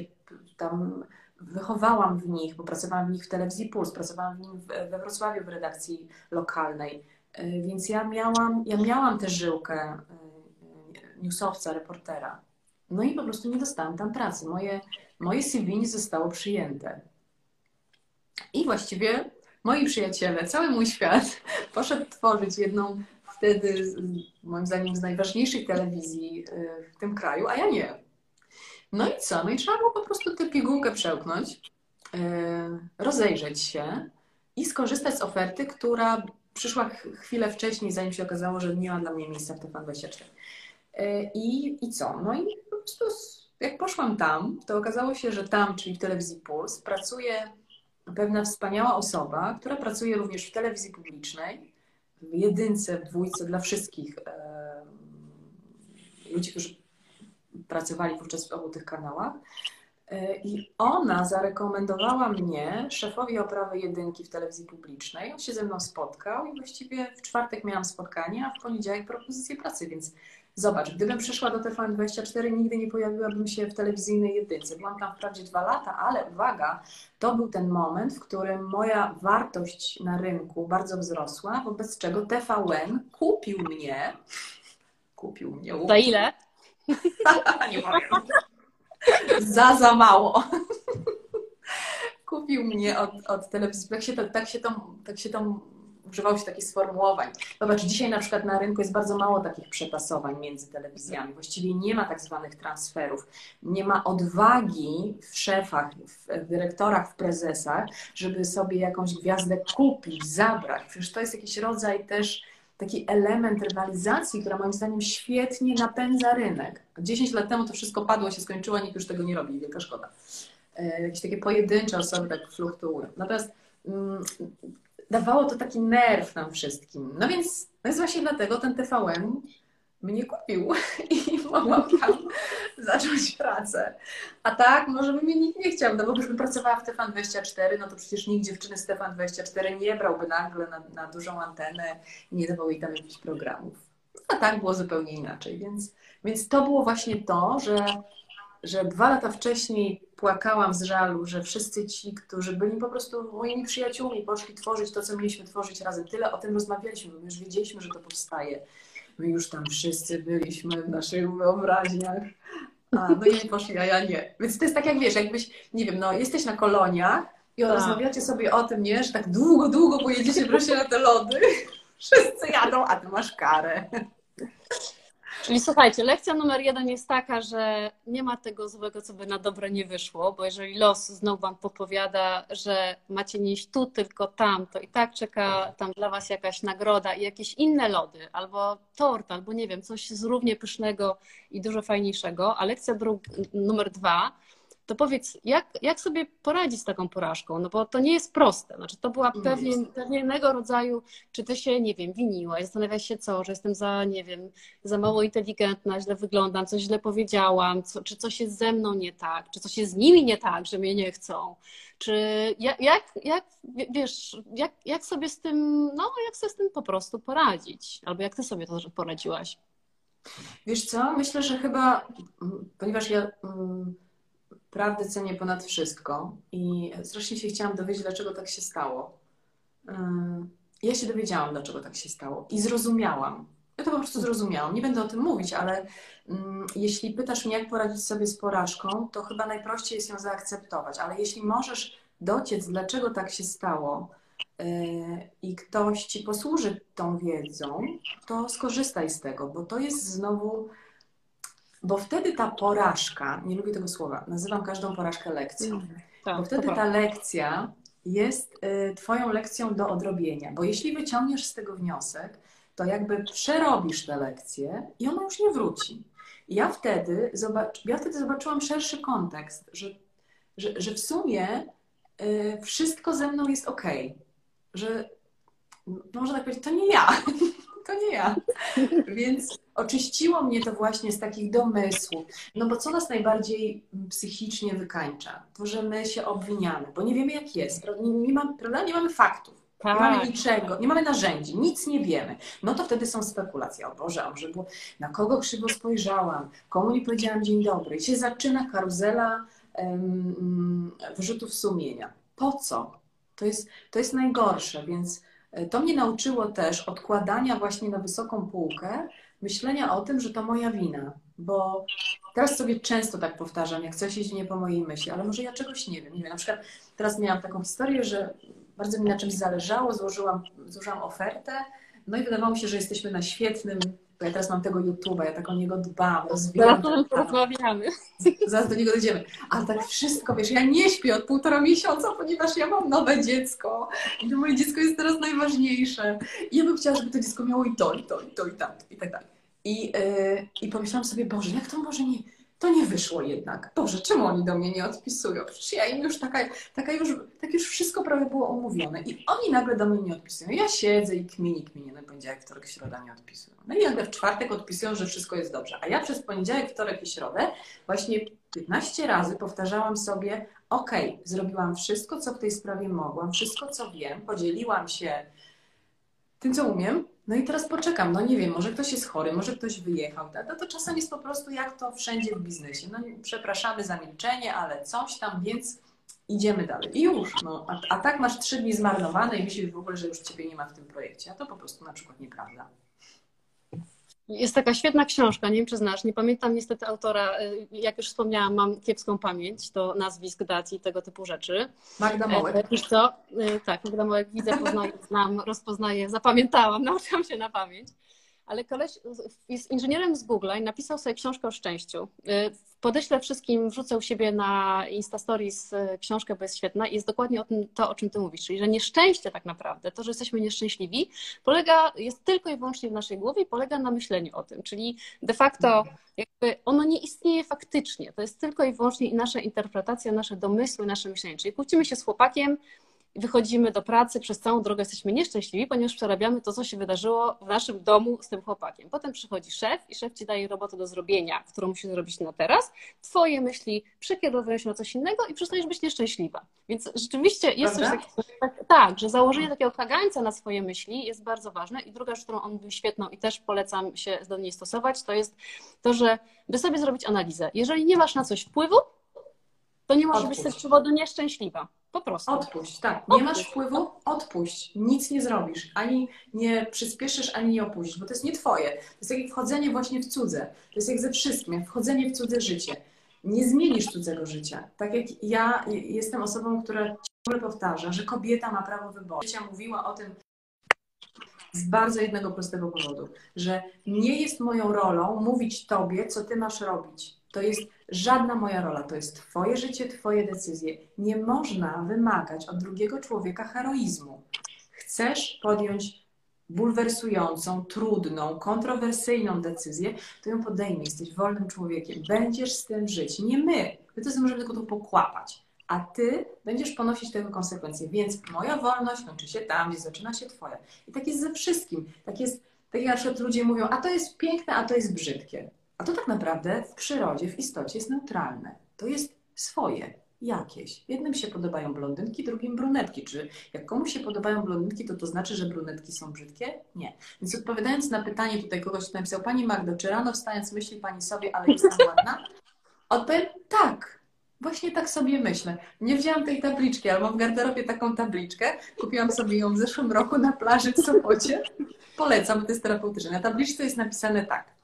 tam wychowałam w nich, bo pracowałam w nich w telewizji Puls, pracowałam w we Wrocławiu w redakcji lokalnej, e, więc ja miałam, ja miałam tę żyłkę e, newsowca, reportera. No i po prostu nie dostałam tam pracy. Moje, moje CV nie zostało przyjęte. I właściwie moi przyjaciele, cały mój świat poszedł tworzyć jedną wtedy, moim zdaniem, z najważniejszych telewizji y, w tym kraju, a ja nie. No i co? No i trzeba było po prostu tę pigułkę przełknąć, y, rozejrzeć się i skorzystać z oferty, która przyszła chwilę wcześniej, zanim się okazało, że nie ma dla mnie miejsca w TVN24. Y, I, I co? No i po prostu jak poszłam tam, to okazało się, że tam, czyli w telewizji Puls, pracuje pewna wspaniała osoba, która pracuje również w telewizji publicznej, w jedynce, w dwójce dla wszystkich ludzi, którzy pracowali wówczas w obu tych kanałach. E, I ona zarekomendowała mnie szefowi oprawy jedynki w telewizji publicznej. On się ze mną spotkał i właściwie w czwartek miałam spotkanie, a w poniedziałek propozycję pracy, więc zobacz, gdybym przyszła do TVN24, nigdy nie pojawiłabym się w telewizyjnej jedynce. Byłam tam wprawdzie dwa lata, ale uwaga, to był ten moment, w którym moja wartość na rynku bardzo wzrosła, wobec czego TVN kupił mnie. Kupił mnie. Za ile? nie za za mało. Kupił mnie od, od telewizji. Tak się, to, tak, się to, tak się to używało się takich sformułowań. Zobacz, dzisiaj na przykład na rynku jest bardzo mało takich przetasowań między telewizjami. Właściwie nie ma tak zwanych transferów. Nie ma odwagi w szefach, w dyrektorach, w prezesach, żeby sobie jakąś gwiazdę kupić, zabrać. Przecież to jest jakiś rodzaj też taki element rywalizacji, która moim zdaniem świetnie napędza rynek. 10 lat temu to wszystko padło, się skończyło, nikt już tego nie robi, wielka szkoda. E, jakieś takie pojedyncze osoby tak fluktuują. Natomiast mm, dawało to taki nerw nam wszystkim. No więc, no jest właśnie dlatego ten TVN mnie kupił i mogłam tam zacząć pracę. A tak, może by mnie nikt nie chciał, no bo gdybym pracowała w TVN24, no to przecież nikt dziewczyny z TVN24 nie brałby nagle na, na dużą antenę i nie dawał jej tam jakichś programów. A tak było zupełnie inaczej, więc, więc to było właśnie to, że, że dwa lata wcześniej płakałam z żalu, że wszyscy ci, którzy byli po prostu moimi przyjaciółmi, poszli tworzyć to, co mieliśmy tworzyć razem. Tyle o tym rozmawialiśmy, bo już wiedzieliśmy, że to powstaje My już tam wszyscy byliśmy w naszych wyobraźniach. A, no i poszli, a ja nie. Więc to jest tak jak wiesz, jakbyś, nie wiem, no jesteś na koloniach i tak. rozmawiacie sobie o tym, nie, że tak długo, długo pojedziecie wreszcie na te lody. Wszyscy jadą, a ty masz karę. Czyli słuchajcie, lekcja numer jeden jest taka, że nie ma tego złego, co by na dobre nie wyszło, bo jeżeli los znowu wam podpowiada, że macie nie iść tu, tylko tam, to i tak czeka tam dla was jakaś nagroda i jakieś inne lody, albo tort, albo nie wiem, coś z równie pysznego i dużo fajniejszego. A lekcja numer dwa to powiedz, jak, jak sobie poradzić z taką porażką? No bo to nie jest proste. Znaczy, to była pewien, pewnego rodzaju, czy ty się, nie wiem, winiłaś, zastanawiasz się co, że jestem za, nie wiem, za mało inteligentna, źle wyglądam, coś źle powiedziałam, co, czy coś jest ze mną nie tak, czy coś jest z nimi nie tak, że mnie nie chcą. Czy jak, jak, jak wiesz, jak, jak sobie z tym, no, jak sobie z tym po prostu poradzić? Albo jak ty sobie to poradziłaś? Wiesz co, myślę, że chyba, ponieważ ja mm, prawdę cenię ponad wszystko i strasznie się chciałam dowiedzieć, dlaczego tak się stało. Ja się dowiedziałam, dlaczego tak się stało i zrozumiałam. Ja to po prostu zrozumiałam. Nie będę o tym mówić, ale jeśli pytasz mnie, jak poradzić sobie z porażką, to chyba najprościej jest ją zaakceptować. Ale jeśli możesz dociec, dlaczego tak się stało, yy, i ktoś ci posłuży tą wiedzą, to skorzystaj z tego, bo to jest znowu bo wtedy ta porażka, nie lubię tego słowa, nazywam każdą porażkę lekcją, mm, tak, bo wtedy ta lekcja jest y, Twoją lekcją do odrobienia, bo jeśli wyciągniesz z tego wniosek, to jakby przerobisz tę lekcję i ona już nie wróci. I ja wtedy, zobacz, ja wtedy zobaczyłam szerszy kontekst, że, że, że w sumie y, wszystko ze mną jest ok, że można tak powiedzieć, to nie ja, to nie ja. Więc oczyściło mnie to właśnie z takich domysłów. No bo co nas najbardziej psychicznie wykańcza? To, że my się obwiniamy, bo nie wiemy jak jest. Nie, nie, mamy, prawda? nie mamy faktów. Tak. Nie mamy niczego, nie mamy narzędzi, nic nie wiemy. No to wtedy są spekulacje. O Boże, a może było, na kogo krzywo spojrzałam, komu nie powiedziałam dzień dobry. I się zaczyna karuzela um, wyrzutów sumienia. Po co? To jest, to jest najgorsze, więc e, to mnie nauczyło też odkładania właśnie na wysoką półkę myślenia o tym, że to moja wina, bo teraz sobie często tak powtarzam, jak coś idzie nie po mojej myśli, ale może ja czegoś nie wiem. Nie wiem, na przykład teraz miałam taką historię, że bardzo mi na czymś zależało, złożyłam, złożyłam ofertę, no i wydawało mi się, że jesteśmy na świetnym, ja teraz mam tego YouTube'a, ja tak o niego dbam, rozwijam. Zaraz o porozmawiamy. Zaraz do niego dojdziemy. Ale tak wszystko, wiesz, ja nie śpię od półtora miesiąca, ponieważ ja mam nowe dziecko i to moje dziecko jest teraz najważniejsze. I ja bym chciała, żeby to dziecko miało i to, i to, i to, i tamto, i tak dalej. I, yy, I pomyślałam sobie, Boże, jak to może nie, to nie wyszło jednak. Boże, czemu oni do mnie nie odpisują? Przecież ja im już taka, taka już, tak już wszystko prawie było omówione i oni nagle do mnie nie odpisują. Ja siedzę i kmini, kmini, no poniedziałek, wtorek, środa nie odpisują. No i nagle w czwartek odpisują, że wszystko jest dobrze. A ja przez poniedziałek, wtorek i środę właśnie 15 razy powtarzałam sobie, ok, zrobiłam wszystko, co w tej sprawie mogłam, wszystko, co wiem, podzieliłam się tym, co umiem, no i teraz poczekam, no nie wiem, może ktoś jest chory, może ktoś wyjechał. No to czasem jest po prostu jak to wszędzie w biznesie. No przepraszamy za milczenie, ale coś tam, więc idziemy dalej. I już, no. A, a tak masz trzy dni zmarnowane i myślisz w ogóle, że już ciebie nie ma w tym projekcie. A to po prostu na przykład nieprawda. Jest taka świetna książka, nie wiem czy znasz, nie pamiętam niestety autora, y, jak już wspomniałam, mam kiepską pamięć do nazwisk, dat i tego typu rzeczy. Magda Mołek. E, wiesz co? Y, tak, Magda Mołek widzę, poznaję, znam, rozpoznaję, zapamiętałam, nauczyłam się na pamięć. Ale koleś jest inżynierem z Google i napisał sobie książkę o szczęściu. Y, Podeślę wszystkim, wrzucę u siebie na Instastories y, książkę, bo jest świetna. I jest dokładnie o tym, to, o czym ty mówisz, czyli że nieszczęście tak naprawdę, to, że jesteśmy nieszczęśliwi, polega, jest tylko i wyłącznie w naszej głowie i polega na myśleniu o tym, czyli de facto jakby ono nie istnieje faktycznie, to jest tylko i wyłącznie nasza interpretacja, nasze domysły, nasze myślenie, czyli kłócimy się z chłopakiem, wychodzimy do pracy, przez całą drogę jesteśmy nieszczęśliwi, ponieważ przerabiamy to, co się wydarzyło w naszym domu z tym chłopakiem. Potem przychodzi szef i szef ci daje robotę do zrobienia, którą musisz zrobić na teraz. Twoje myśli przekierowują się na coś innego i przestajesz być nieszczęśliwa. Więc rzeczywiście jest Prawda? coś takiego, tak, tak, że założenie takiego kagańca na swoje myśli jest bardzo ważne. I druga rzecz, którą on był świetną i też polecam się do niej stosować, to jest to, że by sobie zrobić analizę. Jeżeli nie masz na coś wpływu, to nie możesz być z tego powodu nieszczęśliwa. Po prostu. Odpuść, tak. Nie odpuść. masz wpływu? Odpuść. Nic nie zrobisz. Ani nie przyspieszysz, ani nie opuścisz, bo to jest nie twoje. To jest jak wchodzenie właśnie w cudze. To jest jak ze wszystkim, jak wchodzenie w cudze życie. Nie zmienisz cudzego życia. Tak jak ja jestem osobą, która ciągle powtarza, że kobieta ma prawo wyboru. Życia mówiła o tym z bardzo jednego prostego powodu, że nie jest moją rolą mówić tobie, co ty masz robić. To jest żadna moja rola, to jest Twoje życie, Twoje decyzje. Nie można wymagać od drugiego człowieka heroizmu. Chcesz podjąć bulwersującą, trudną, kontrowersyjną decyzję, to ją podejmij. Jesteś wolnym człowiekiem. Będziesz z tym żyć. Nie my. My to możemy tylko to pokłapać. A ty będziesz ponosić tego konsekwencje. Więc moja wolność kończy się tam, gdzie zaczyna się twoja. I tak jest ze wszystkim. Tak jest, tak jak na przykład ludzie mówią, a to jest piękne, a to jest brzydkie. A to tak naprawdę w przyrodzie, w istocie jest neutralne. To jest swoje, jakieś. Jednym się podobają blondynki, drugim brunetki. Czy jak komuś się podobają blondynki, to to znaczy, że brunetki są brzydkie? Nie. Więc odpowiadając na pytanie tutaj kogoś, kto napisał, Pani Magdo, czy rano wstając myśli Pani sobie, ale jestem ładna? Odpowiem tak. Właśnie tak sobie myślę. Nie wzięłam tej tabliczki, ale mam w garderobie taką tabliczkę. Kupiłam sobie ją w zeszłym roku na plaży w Sopocie. Polecam, bo to jest terapeutyczne. Na tabliczce jest napisane tak.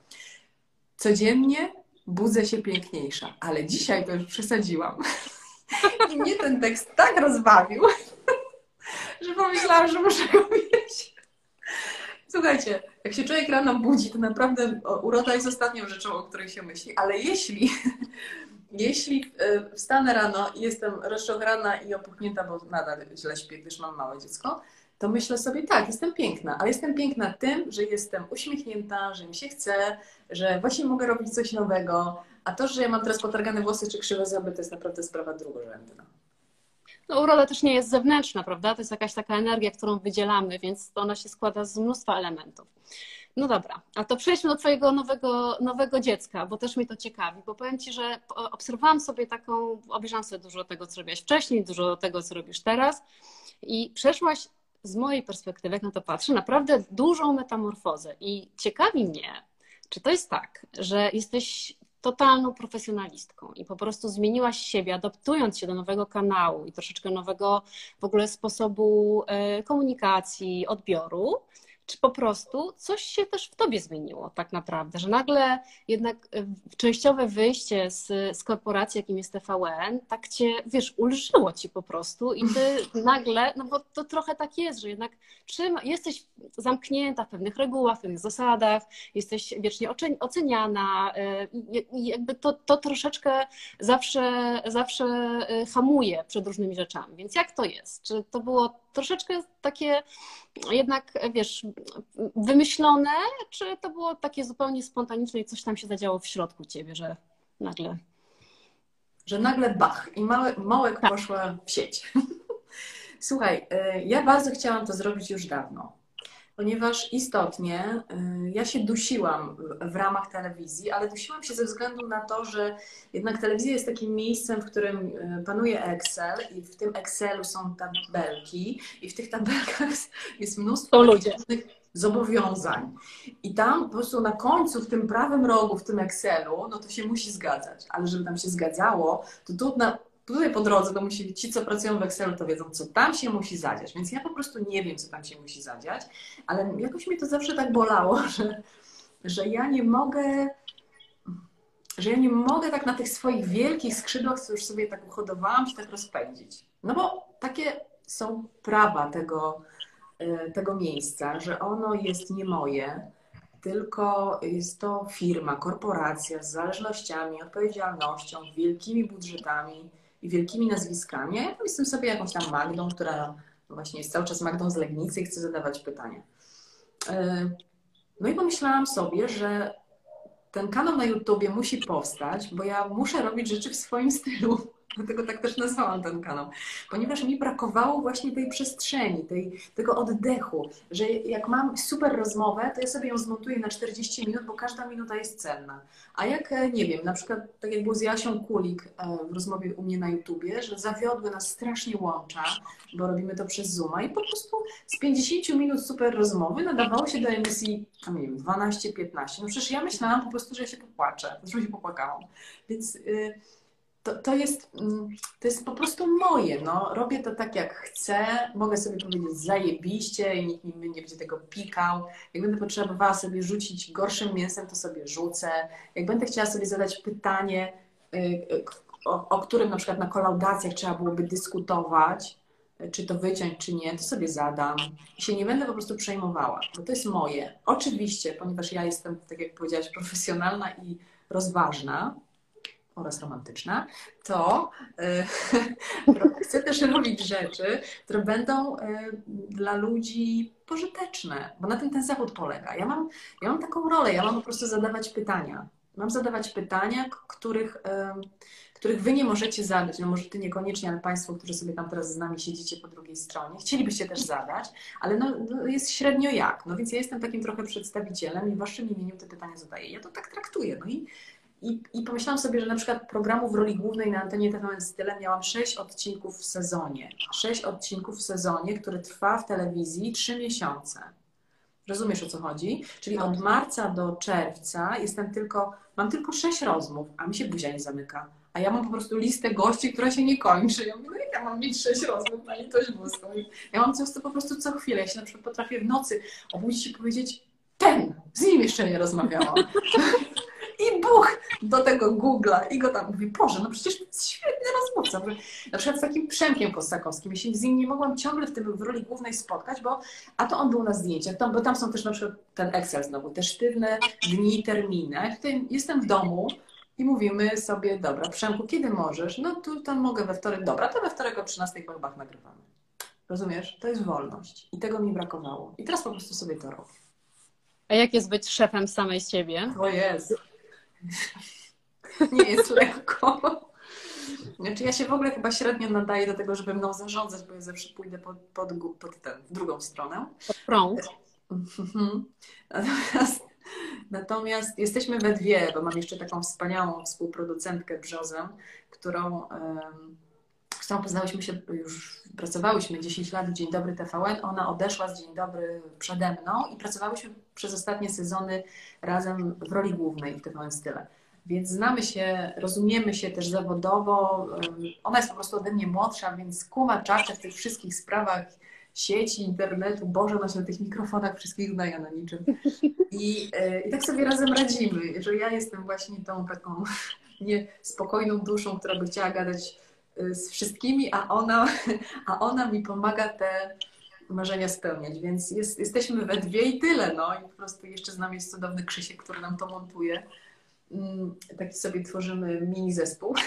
Codziennie budzę się piękniejsza, ale dzisiaj to już przesadziłam. I mnie ten tekst tak rozbawił, że pomyślałam, że muszę go mieć. Słuchajcie, jak się człowiek rano budzi, to naprawdę uroda jest ostatnią rzeczą, o której się myśli, ale jeśli, jeśli e, wstanę rano i jestem rozczochrana i opuchnięta, bo nadal źle śpię, gdyż mam małe dziecko, to myślę sobie, tak, jestem piękna, ale jestem piękna tym, że jestem uśmiechnięta, że mi się chce, że właśnie mogę robić coś nowego, a to, że ja mam teraz potargane włosy czy krzywe zęby, to jest naprawdę sprawa drugorzędna. No, uroda też nie jest zewnętrzna, prawda? To jest jakaś taka energia, którą wydzielamy, więc ona się składa z mnóstwa elementów. No dobra, a to przejdźmy do Twojego nowego, nowego dziecka, bo też mnie to ciekawi, bo powiem Ci, że obserwowałam sobie taką, obejrzałam sobie dużo tego, co robiłaś wcześniej, dużo tego, co robisz teraz i przeszłaś z mojej perspektywy, jak na to patrzę, naprawdę dużą metamorfozę. I ciekawi mnie, czy to jest tak, że jesteś totalną profesjonalistką i po prostu zmieniłaś siebie, adaptując się do nowego kanału i troszeczkę nowego w ogóle sposobu e, komunikacji, odbioru, czy po prostu coś się też w tobie zmieniło tak naprawdę, że nagle jednak e, częściowe wyjście z, z korporacji, jakim jest TVN, tak cię, wiesz, ulżyło ci po prostu i ty nagle, no bo to trochę tak jest, że jednak trzyma, jesteś zamknięta w pewnych regułach, w pewnych zasadach, jesteś wiecznie oceniana e, i jakby to, to troszeczkę zawsze, zawsze e, hamuje przed różnymi rzeczami. Więc jak to jest? Czy to było troszeczkę takie jednak, wiesz, wymyślone, czy to było takie zupełnie spontaniczne i coś tam się zadziało w środku ciebie, że nagle. Że nagle bach i małe, małek tak. poszła w sieć. Słuchaj, y, ja bardzo chciałam to zrobić już dawno ponieważ istotnie y, ja się dusiłam w ramach telewizji, ale dusiłam się ze względu na to, że jednak telewizja jest takim miejscem, w którym y, panuje Excel i w tym Excelu są tabelki i w tych tabelkach jest mnóstwo różnych zobowiązań. I tam po prostu na końcu, w tym prawym rogu, w tym Excelu, no to się musi zgadzać. Ale żeby tam się zgadzało, to tu na tutaj po drodze to musi, ci, co pracują w Excelu, to wiedzą, co tam się musi zadziać. Więc ja po prostu nie wiem, co tam się musi zadziać, ale jakoś mnie to zawsze tak bolało, że, że ja nie mogę, że ja nie mogę tak na tych swoich wielkich skrzydłach, co już sobie tak uhodowałam, się tak rozpędzić. No bo takie są prawa tego, e, tego miejsca, że ono jest nie moje, tylko jest to firma, korporacja z zależnościami, odpowiedzialnością, wielkimi budżetami i wielkimi nazwiskami. Ja jestem sobie jakąś tam Magdą, która właśnie jest cały czas Magdą z Legnicy i chce zadawać pytania. E, no i pomyślałam sobie, że ten kanał na YouTubie musi powstać, bo ja muszę robić rzeczy w swoim stylu. Dlatego tak też nazwałam ten kanał, ponieważ mi brakowało właśnie tej przestrzeni, tej, tego oddechu, że jak mam super rozmowę, to ja sobie ją zmontuję na 40 minut, bo każda minuta jest cenna. A jak, e, nie wiem, na przykład tak jak było z Jasią Kulik e, w rozmowie u mnie na YouTubie, że zawiodły nas strasznie łącza, bo robimy to przez Zooma i po prostu z 50 minut super rozmowy nadawało się do emisji, nie wiem, 12-15. No przecież ja myślałam po prostu, że ja się popłaczę, zresztą się popłakałam. Więc... Yy, to, to, jest, mm, to jest po prostu moje. No. Robię to tak, jak chcę. Mogę sobie powiedzieć zajebiście i nikt mi nie będzie tego pikał. Jak będę potrzebowała sobie rzucić gorszym mięsem, to sobie rzucę. Jak będę chciała sobie zadać pytanie, y, y, o, o którym na przykład na kolaudacjach trzeba byłoby dyskutować, czy to wyciąć, czy nie, to sobie zadam. I się nie będę po prostu przejmowała, bo to jest moje. Oczywiście, ponieważ ja jestem, tak jak powiedziałaś, profesjonalna i rozważna, oraz romantyczna, to y, chcę też robić rzeczy, które będą y, dla ludzi pożyteczne, bo na tym ten zawód polega. Ja mam, ja mam taką rolę, ja mam po prostu zadawać pytania. Mam zadawać pytania, których, y, których wy nie możecie zadać. No może ty niekoniecznie, ale państwo, którzy sobie tam teraz z nami siedzicie po drugiej stronie, chcielibyście też zadać, ale no, no jest średnio jak. No więc ja jestem takim trochę przedstawicielem i w waszym imieniu te pytania zadaję. Ja to tak traktuję. No i i, I pomyślałam sobie, że na przykład programu w roli głównej na antenie TVN Style miałam sześć odcinków w sezonie. Sześć odcinków w sezonie, który trwa w telewizji trzy miesiące. Rozumiesz o co chodzi? Czyli od marca do czerwca jestem tylko, mam tylko sześć rozmów, a mi się buzia nie zamyka. A ja mam po prostu listę gości, która się nie kończy. Ja mówię, no jak ja mam mieć sześć rozmów na litość boską? Ja mam coś, co po prostu co chwilę. Ja się na przykład potrafię w nocy obudzić i powiedzieć, ten, z nim jeszcze nie rozmawiałam. i buch do tego Google'a i go tam mówi, Boże, no przecież to jest świetny rozmówca. Na przykład z takim Przemkiem Kosakowskim, ja się z nim nie mogłam ciągle w tym w roli głównej spotkać, bo a to on był na zdjęciach, tam, bo tam są też na przykład ten Excel znowu, te sztywne dni, terminy. Ja tutaj jestem w domu, i mówimy sobie, dobra, Przemku, kiedy możesz? No tu tam mogę we wtorek, dobra, to we wtorek o 13 po chyba nagrywamy. Rozumiesz? To jest wolność. I tego mi brakowało. I teraz po prostu sobie to robię. A jak jest być szefem samej siebie? O jest. Nie jest lekko. Znaczy ja się w ogóle chyba średnio nadaję do tego, żeby mną zarządzać, bo ja zawsze pójdę pod, pod, pod tę drugą stronę. Pod prąd. Mhm. Natomiast, natomiast jesteśmy we dwie, bo mam jeszcze taką wspaniałą współproducentkę Brzozę, którą, z którą poznałyśmy się już, pracowałyśmy 10 lat w Dzień Dobry TVN. Ona odeszła z Dzień Dobry przede mną i pracowałyśmy przez ostatnie sezony razem w roli głównej w TVN Style. Więc znamy się, rozumiemy się też zawodowo. Ona jest po prostu ode mnie młodsza, więc kuma czacze w tych wszystkich sprawach sieci, internetu. Boże, na tych mikrofonach wszystkich znaje na niczym. I, e, I tak sobie razem radzimy, że ja jestem właśnie tą taką niespokojną duszą, która by chciała gadać z wszystkimi, a ona, a ona mi pomaga te marzenia spełniać, więc jest, jesteśmy we dwie i tyle, no i po prostu jeszcze z nami jest cudowny Krzysiek, który nam to montuje. Mm, taki sobie tworzymy mini zespół.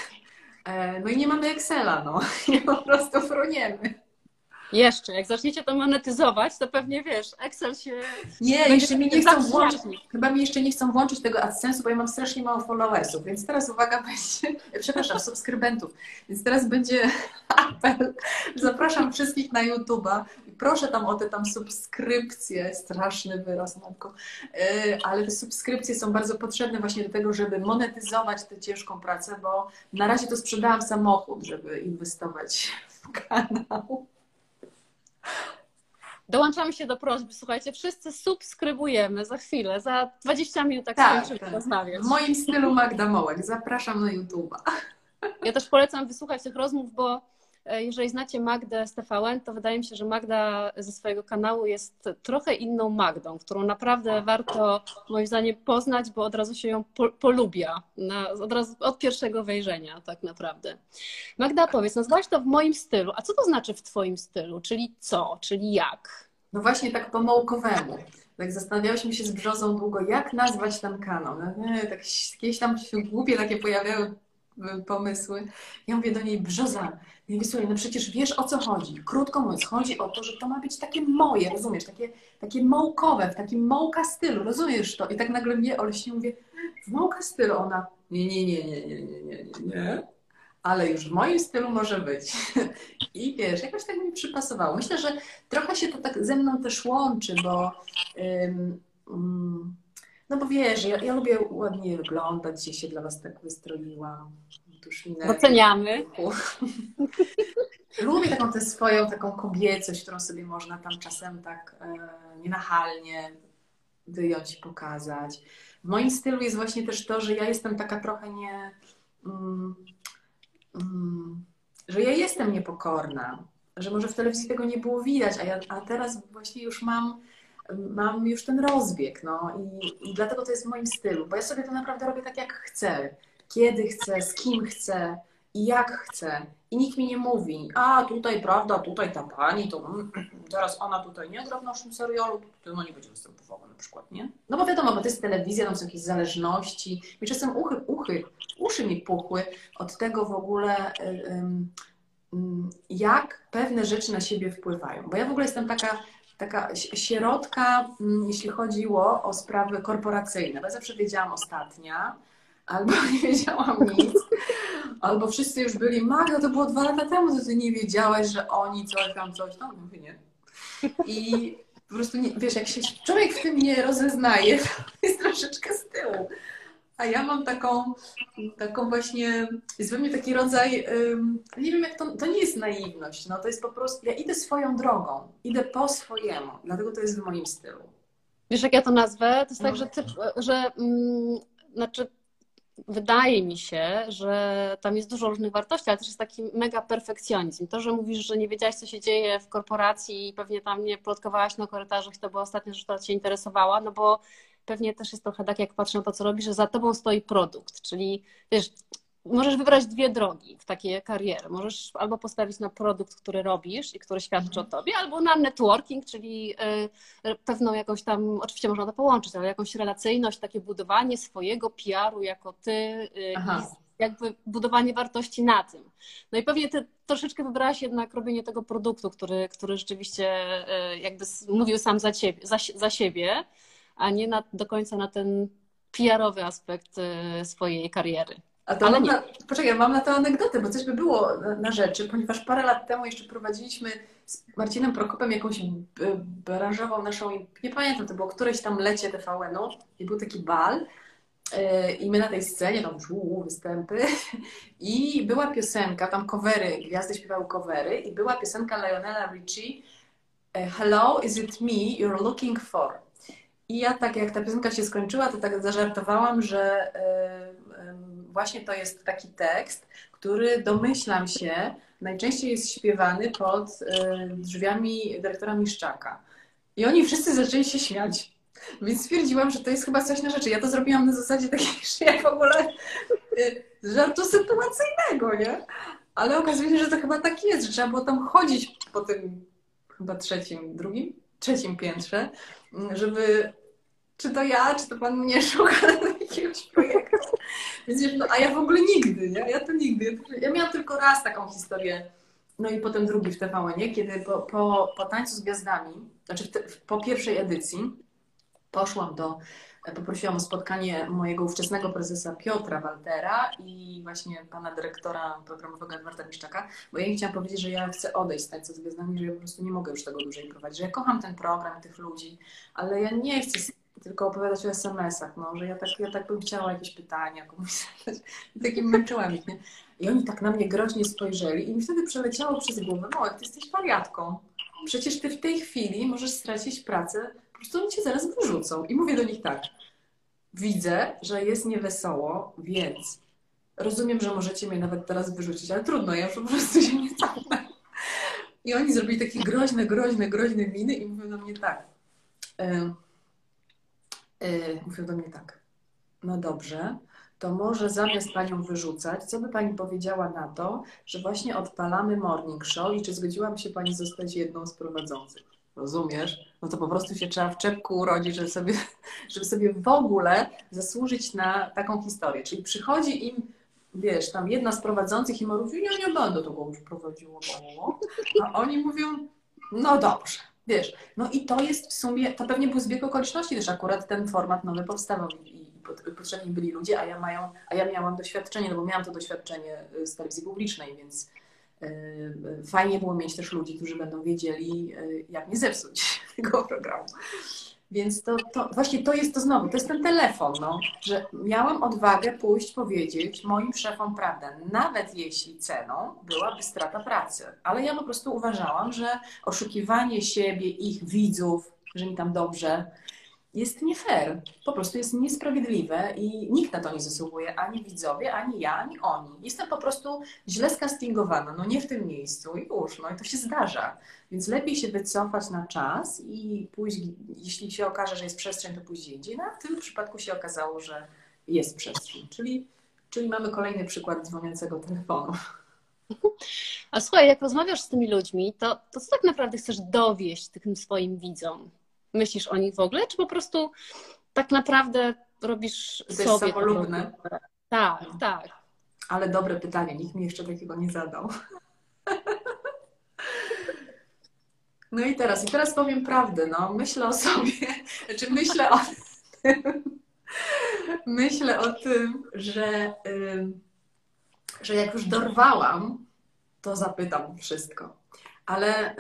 E, no i nie mamy Excela, no i po prostu froniemy. Jeszcze, jak zaczniecie to monetyzować, to pewnie wiesz, Excel się. Nie, jeszcze mi nie chcą włączyć. Chyba mi jeszcze nie chcą włączyć tego AdSense'u, bo ja mam strasznie mało followersów, więc teraz uwaga będzie, przepraszam, subskrybentów, więc teraz będzie apel. Zapraszam wszystkich na YouTube'a i proszę tam o te tam subskrypcje, straszny wyraz, matko, Yy, ale te subskrypcje są bardzo potrzebne właśnie do tego, żeby monetyzować tę ciężką pracę, bo na razie to sprzedałam samochód, żeby inwestować w kanał. Dołączamy się do prośby. Słuchajcie, wszyscy subskrybujemy za chwilę, za 20 minut tak, Tak, skończymy tak. rozmawiać. W moim stylu Magda Mołek. Zapraszam na YouTube'a. Ja też polecam wysłuchać tych rozmów, bo jeżeli znacie Magdę z TVN, to wydaje mi się, że Magda ze swojego kanału jest trochę inną Magdą, którą naprawdę warto moim zdaniem poznać, bo od razu się ją po, polubia, na, od, razu, od pierwszego wejrzenia tak naprawdę. Magda, powiedz, nazwałaś to w moim stylu, a co to znaczy w twoim stylu? Czyli co? Czyli jak? No właśnie tak po małkowemu. Tak zastanawiałyśmy się z Brzozą długo, jak nazwać ten kanał. No nie, tak jakieś tam się głupie takie pojawiały pomysły. Ja mówię do niej, Brzoza, ja mówię, słuchaj, no przecież wiesz o co chodzi. Krótko mówiąc, chodzi o to, że to ma być takie moje, rozumiesz, takie, takie mołkowe, w takim mołka stylu, rozumiesz to? I tak nagle mnie olśnie mówię, w mołka stylu. Ona, nie, nie, nie, nie, nie, nie, nie, nie, nie. Ale już w moim stylu może być. I wiesz, jakoś tak mi przypasowało. Myślę, że trochę się to tak ze mną też łączy, bo ym, ym, no bo wiesz, ja, ja lubię ładnie wyglądać, dzisiaj się dla Was tak wystroiłam. Tuż minę. Doceniamy. Lubię taką tę swoją taką kobiecość, którą sobie można tam czasem tak e, nienachalnie wyjąć i pokazać. W moim stylu jest właśnie też to, że ja jestem taka trochę nie... Mm, mm, że ja jestem niepokorna, że może w telewizji tego nie było widać, a, ja, a teraz właśnie już mam, mam już ten rozbieg, no i, i dlatego to jest w moim stylu, bo ja sobie to naprawdę robię tak jak chcę, kiedy chcę, z kim chcę i jak chcę. I nikt mi nie mówi, a tutaj prawda, tutaj ta pani, to mm, teraz ona tutaj nie gra w naszym serialu, to ona nie będzie występowała na przykład, nie? No bo wiadomo, bo to jest telewizja, tam są jakieś zależności. Mi czasem uchy, uchy, uszy mi puchły od tego w ogóle, jak pewne rzeczy na siebie wpływają. Bo ja w ogóle jestem taka, taka si- sierotka, ym, jeśli chodziło o sprawy korporacyjne. Bo ja zawsze wiedziałam ostatnia, albo nie wiedziałam nic, albo wszyscy już byli, Magda, to było dwa lata temu, to ty nie wiedziałaś, że oni coś tam, coś tam. Mówię, nie. I po prostu, nie, wiesz, jak się człowiek w tym nie rozeznaje, to jest troszeczkę z tyłu. A ja mam taką, taką właśnie, jest we mnie taki rodzaj, nie wiem jak to, to nie jest naiwność, no to jest po prostu, ja idę swoją drogą, idę po swojemu, dlatego to jest w moim stylu. Wiesz, jak ja to nazwę? To jest tak, No. że, ty, że mm, znaczy, wydaje mi się, że tam jest dużo różnych wartości, ale też jest taki mega perfekcjonizm. To, że mówisz, że nie wiedziałaś, co się dzieje w korporacji i pewnie tam nie plotkowałaś na korytarzach, to była ostatnia rzecz, która Cię interesowała, no bo pewnie też jest trochę tak, jak patrzę na to, co robisz, że za Tobą stoi produkt, czyli wiesz, możesz wybrać dwie drogi w takiej kariery. Możesz albo postawić na produkt, który robisz i który świadczy o Tobie, albo na networking, czyli y, pewną jakąś tam, oczywiście można to połączyć, ale jakąś relacyjność, takie budowanie swojego PR-u jako ty y, Aha. i jakby budowanie wartości na tym. No i pewnie ty troszeczkę wybrałaś jednak robienie tego produktu, który, który rzeczywiście y, jakby mówił sam za, ciebie, za, za siebie, a nie na, do końca na ten PR-owy aspekt y, swojej kariery. A to Ale mam nie. na, poczekaj, mam na to anegdotę, bo coś by było na, rzeczy, ponieważ parę lat temu jeszcze prowadziliśmy z Marcinem Prokopem jakąś b- branżową naszą, nie pamiętam, to było któreś tam lecie TVN-u i był taki bal yy, i my na tej scenie, tam żół, występy i była piosenka, tam covery, gwiazdy śpiewały covery i była piosenka Lionela Richie Hello, is it me you're looking for? I ja tak jak ta piosenka się skończyła, to tak zażartowałam, że y, y, właśnie to jest taki tekst, który domyślam się, najczęściej jest śpiewany pod y, drzwiami dyrektora Miszczaka. I oni wszyscy zaczęli się śmiać. Więc stwierdziłam, że to jest chyba coś na rzeczy. Ja to zrobiłam na zasadzie takiej, że ja w ogóle żartu sytuacyjnego, nie? Ale okazuje się, że to chyba tak jest, że trzeba było tam chodzić po tym chyba trzecim, drugim, trzecim piętrze, żeby czy to ja, czy to pan mnie szuka jakiegoś projektu. Więc wiesz, no, a ja w ogóle nigdy, nie? Ja to nigdy. Ja miałam tylko raz taką historię no i potem drugi w TVN, kiedy po, po, po tańcu z gwiazdami, znaczy te, po pierwszej edycji poszłam do, poprosiłam o spotkanie mojego ówczesnego prezesa Piotra Waltera i właśnie pana dyrektora programowego Edwarda Miszczaka, bo ja im chciałam powiedzieć, że ja chcę odejść z tańca z gwiazdami, że ja po prostu nie mogę już tego dłużej prowadzić, że ja kocham ten program, tych ludzi, ale ja nie chcę tylko opowiadać o SMS-ach, no, że ja tak, ja tak bym chciała jakieś pytania komuś zadać. Takim męczyłam ich, nie? I oni tak na mnie groźnie spojrzeli i mi wtedy przeleciało przez głowę, no, ty jesteś wariatką. Przecież ty w tej chwili możesz stracić pracę, po prostu oni cię zaraz wyrzucą. I mówię do nich tak, widzę, że jest niewesoło, więc rozumiem, że możecie mnie nawet teraz wyrzucić, ale trudno, ja po prostu się nie cofnę. I oni zrobili takie groźne, groźne, groźne miny i mówią do mnie tak. Y Yy, mówią do mnie tak, no dobrze, to może zamiast Panią wyrzucać, co by Pani powiedziała na to, że właśnie odpalamy morning show i czy zgodziłaby się Pani zostać jedną z prowadzących? Rozumiesz? No to po prostu się trzeba w czepku urodzić, żeby sobie, żeby sobie w ogóle zasłużyć na taką historię. Czyli przychodzi im, wiesz, tam jedna z prowadzących i mówi, ja nie będę tego już prowadziła, a oni mówią, no dobrze. Wiesz, no i to jest w sumie, to pewnie był zbieg okoliczności też akurat ten format nowy powstawał i potrzebni byli ludzie, a ja, mają, a ja miałam doświadczenie, no bo miałam to doświadczenie y, z telewizji publicznej, więc fajnie było mieć też ludzi, którzy będą wiedzieli, yy, jak nie zepsuć tego programu. Więc to, to właśnie to jest to znowu, to jest ten telefon, no, że miałam odwagę pójść powiedzieć moim szefom prawdę, nawet jeśli ceną byłaby strata pracy. Ale ja po prostu uważałam, że oszukiwanie siebie, ich widzów, że mi tam dobrze, jest nie fair. Po prostu jest niesprawiedliwe i nikt na to nie zasługuje, ani widzowie, ani ja, ani oni. Jestem po prostu źle skastingowana, no nie w tym miejscu i już, no i to się zdarza. Więc lepiej się wycofać na czas i pójść, jeśli się okaże, że jest przestrzeń, to pójść indziej. No a w tym przypadku się okazało, że jest przestrzeń. Czyli, czyli mamy kolejny przykład dzwoniącego telefonu. A słuchaj, jak rozmawiasz z tymi ludźmi, to, to co tak naprawdę chcesz dowieść tym swoim widzom? Myślisz o nich w ogóle, czy po prostu tak naprawdę robisz to sobie? Jest samolubne. Tak, tak. Ale dobre pytanie, nikt mi jeszcze takiego nie zadał. No i teraz, i teraz powiem prawdę, no. Myślę o sobie, czy znaczy myślę o tym, myślę o tym, że, że jak już dorwałam, to zapytam wszystko. Ale,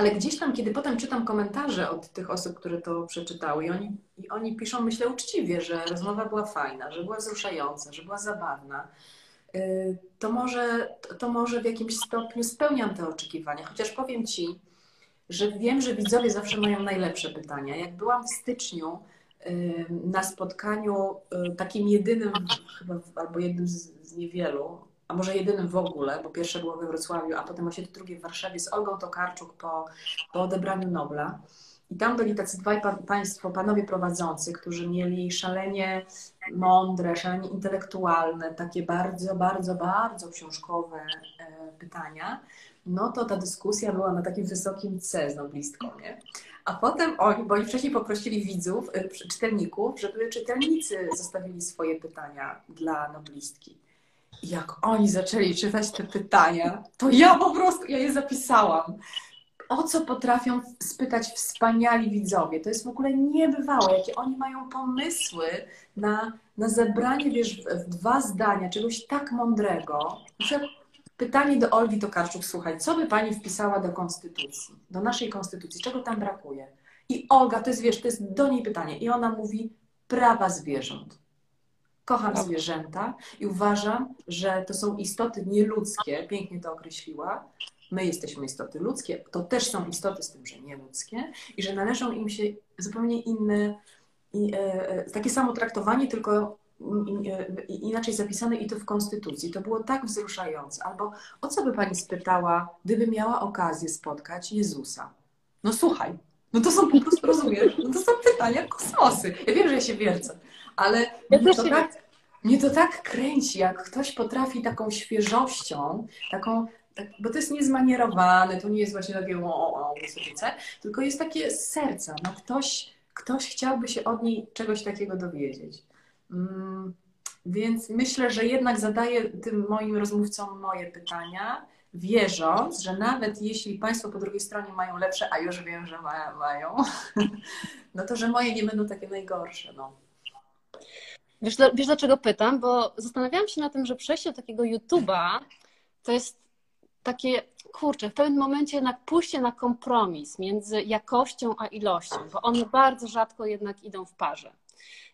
ale gdzieś tam, kiedy potem czytam komentarze od tych osób, które to przeczytały, i oni, i oni piszą, myślę uczciwie, że rozmowa była fajna, że była wzruszająca, że była zabawna Y, to może, to może w jakimś stopniu spełniam te oczekiwania. Chociaż powiem Ci, że wiem, że widzowie zawsze mają najlepsze pytania. Jak byłam w styczniu y, na spotkaniu y, takim jedynym, chyba albo jednym z, z niewielu, a może jedynym w ogóle, bo pierwsze było we Wrocławiu, a potem właśnie drugie w Warszawie z Olgą Tokarczuk po, po odebraniu Nobla. I tam byli tacy dwaj państwo, panowie prowadzący, którzy mieli szalenie mądre, szalenie intelektualne, takie bardzo, bardzo, bardzo książkowe e, pytania. No to ta dyskusja była na takim wysokim C z noblistką, nie? A potem oni, bo oni wcześniej poprosili widzów, e, czytelników, żeby czytelnicy zostawili swoje pytania dla noblistki. Jak oni zaczęli czytać te pytania, to ja po prostu, ja je zapisałam o co potrafią spytać wspaniali widzowie. To jest w ogóle niebywałe, jakie oni mają pomysły na, na zebranie, wiesz, w, w dwa zdania czegoś tak mądrego. Pytanie do Olgi Tokarczuk, słuchaj, co by pani wpisała do konstytucji, do naszej konstytucji, czego tam brakuje? I Olga, to jest, wiesz, to jest do niej pytanie. I ona mówi, prawa zwierząt. Kocham zwierzęta i uważam, że to są istoty nieludzkie, pięknie to określiła, my jesteśmy istoty ludzkie, to też są istoty z tym, że nieludzkie i że należą im się zupełnie inne, i, e, e takie samo traktowanie, tylko e, inaczej zapisane i to w Konstytucji. To było tak wzruszające. Albo o co by Pani spytała, gdyby miała okazję spotkać Jezusa? No słuchaj, no to są po prostu, rozumiesz, no to są pytania kosmosy. Ja wiem, że ja się wiercę, ale ja to tak, mnie to tak kręci, jak ktoś potrafi taką świeżością, taką tak, bo to jest niezmanierowane, to nie jest właśnie takie o, o, wysokice, tylko jest takie z serca. No ktoś, ktoś chciałby się od niej czegoś takiego dowiedzieć. Mm, Więc myślę, że jednak zadaję tym moim rozmówcom moje pytania, wierząc, że nawet jeśli Państwo po drugiej stronie mają lepsze, a już wiem, że mają, no to że moje nie będą takie najgorsze. No. Wiesz, wiesz dlaczego pytam? Bo zastanawiałam się na tym, że przejście do takiego YouTube'a to jest takie, kurczę, w pewnym momencie jednak pójście na kompromis między jakością a ilością, bo one bardzo rzadko jednak idą w parze.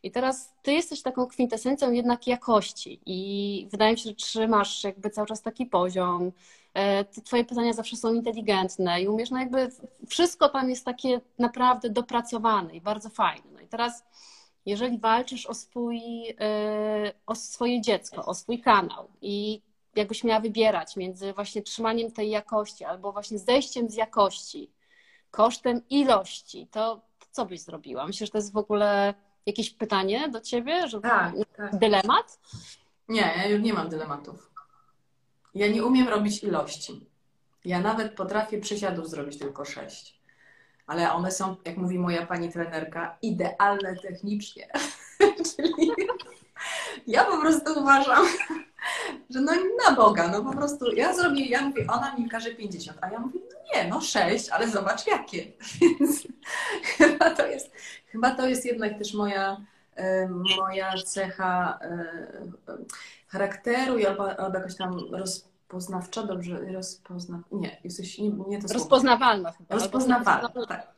I teraz ty jesteś taką kwintesencją jednak jakości i wydaje mi się, że trzymasz jakby cały czas taki poziom. E, twoje pytania zawsze są inteligentne i umiesz, no jakby wszystko tam jest takie naprawdę dopracowane i bardzo fajne. No i teraz jeżeli walczysz o, swój, e, o swoje dziecko, o swój kanał i jakbyś miała wybierać między właśnie trzymaniem tej jakości albo właśnie zejściem z jakości kosztem ilości, to co byś zrobiła? Myślę, że to jest w ogóle jakieś pytanie do ciebie? Że tak, tak. Dylemat? Nie, ja już nie mam dylematów. Ja nie umiem robić ilości. Ja nawet potrafię przysiadów zrobić tylko sześć. Ale one są, jak mówi moja pani trenerka, idealne technicznie. Czyli ja po prostu uważam, że no na Boga, no po prostu ja zrobię, ja mówię, ona mi każe 50, a ja mówię, no nie, no 6, ale zobacz jakie. Więc chyba to jest, chyba to jest jednak też moja, moja cecha charakteru albo, albo jakoś tam rozpoznawcza, dobrze, rozpozna... Nie, jesteś, nie, nie to Rozpoznawalna chyba. Rozpoznawalna, tak.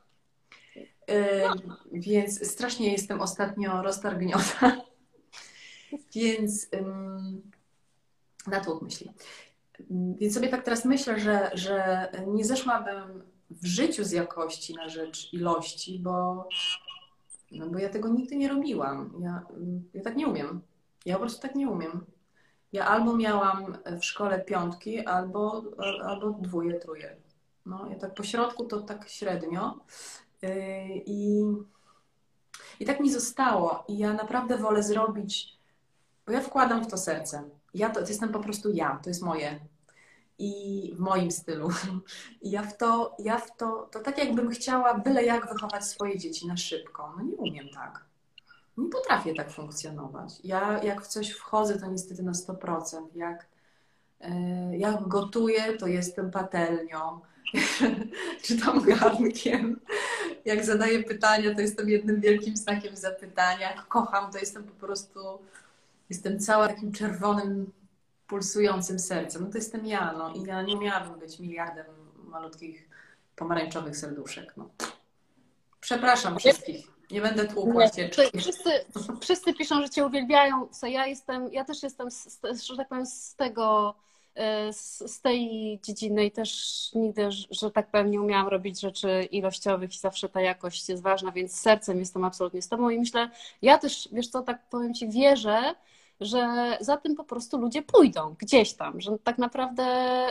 No. Więc strasznie jestem ostatnio roztargniona. Więc na to myśli. Więc sobie tak teraz myślę, że, że nie zeszłabym w życiu z jakości na rzecz ilości, bo, no bo ja tego nigdy nie robiłam. Ja, ja tak nie umiem. Ja po prostu tak nie umiem. Ja albo miałam w szkole piątki, albo, albo dwóje, truje. No, ja tak po środku to tak średnio. Yy, I, I tak mi zostało. I ja naprawdę wolę zrobić, bo ja wkładam w to serce ja to, to jestem po prostu ja, to jest moje. I w moim stylu. I ja w to, ja w to, to tak jakbym chciała byle jak wychować swoje dzieci na szybko. No nie umiem tak. Nie potrafię tak funkcjonować. Ja jak w coś wchodzę, to niestety na 100%. Jak, yy, jak gotuję, to jestem patelnią. czy tam garnkiem. Jak zadaję pytania, to jestem jednym wielkim znakiem zapytania. Jak kocham, to jestem po prostu jestem cała takim czerwonym, pulsującym sercem. No to jestem ja, no i ja nie miałabym być miliardem malutkich pomarańczowych serduszek. No. Przepraszam wszystkich. Nie będę tłukła cię. Wszyscy, wszyscy piszą, że cię uwielbiają. Co ja jestem, ja też jestem, z, że tak powiem, z tego, e, z, z, tej dziedziny i też nigdy, że tak powiem, nie umiałam robić rzeczy ilościowych i zawsze ta jakość jest ważna, więc sercem jestem absolutnie z tobą i myślę, ja też, wiesz co, tak powiem ci, wierzę, że za tym po prostu ludzie pójdą gdzieś tam, że tak naprawdę,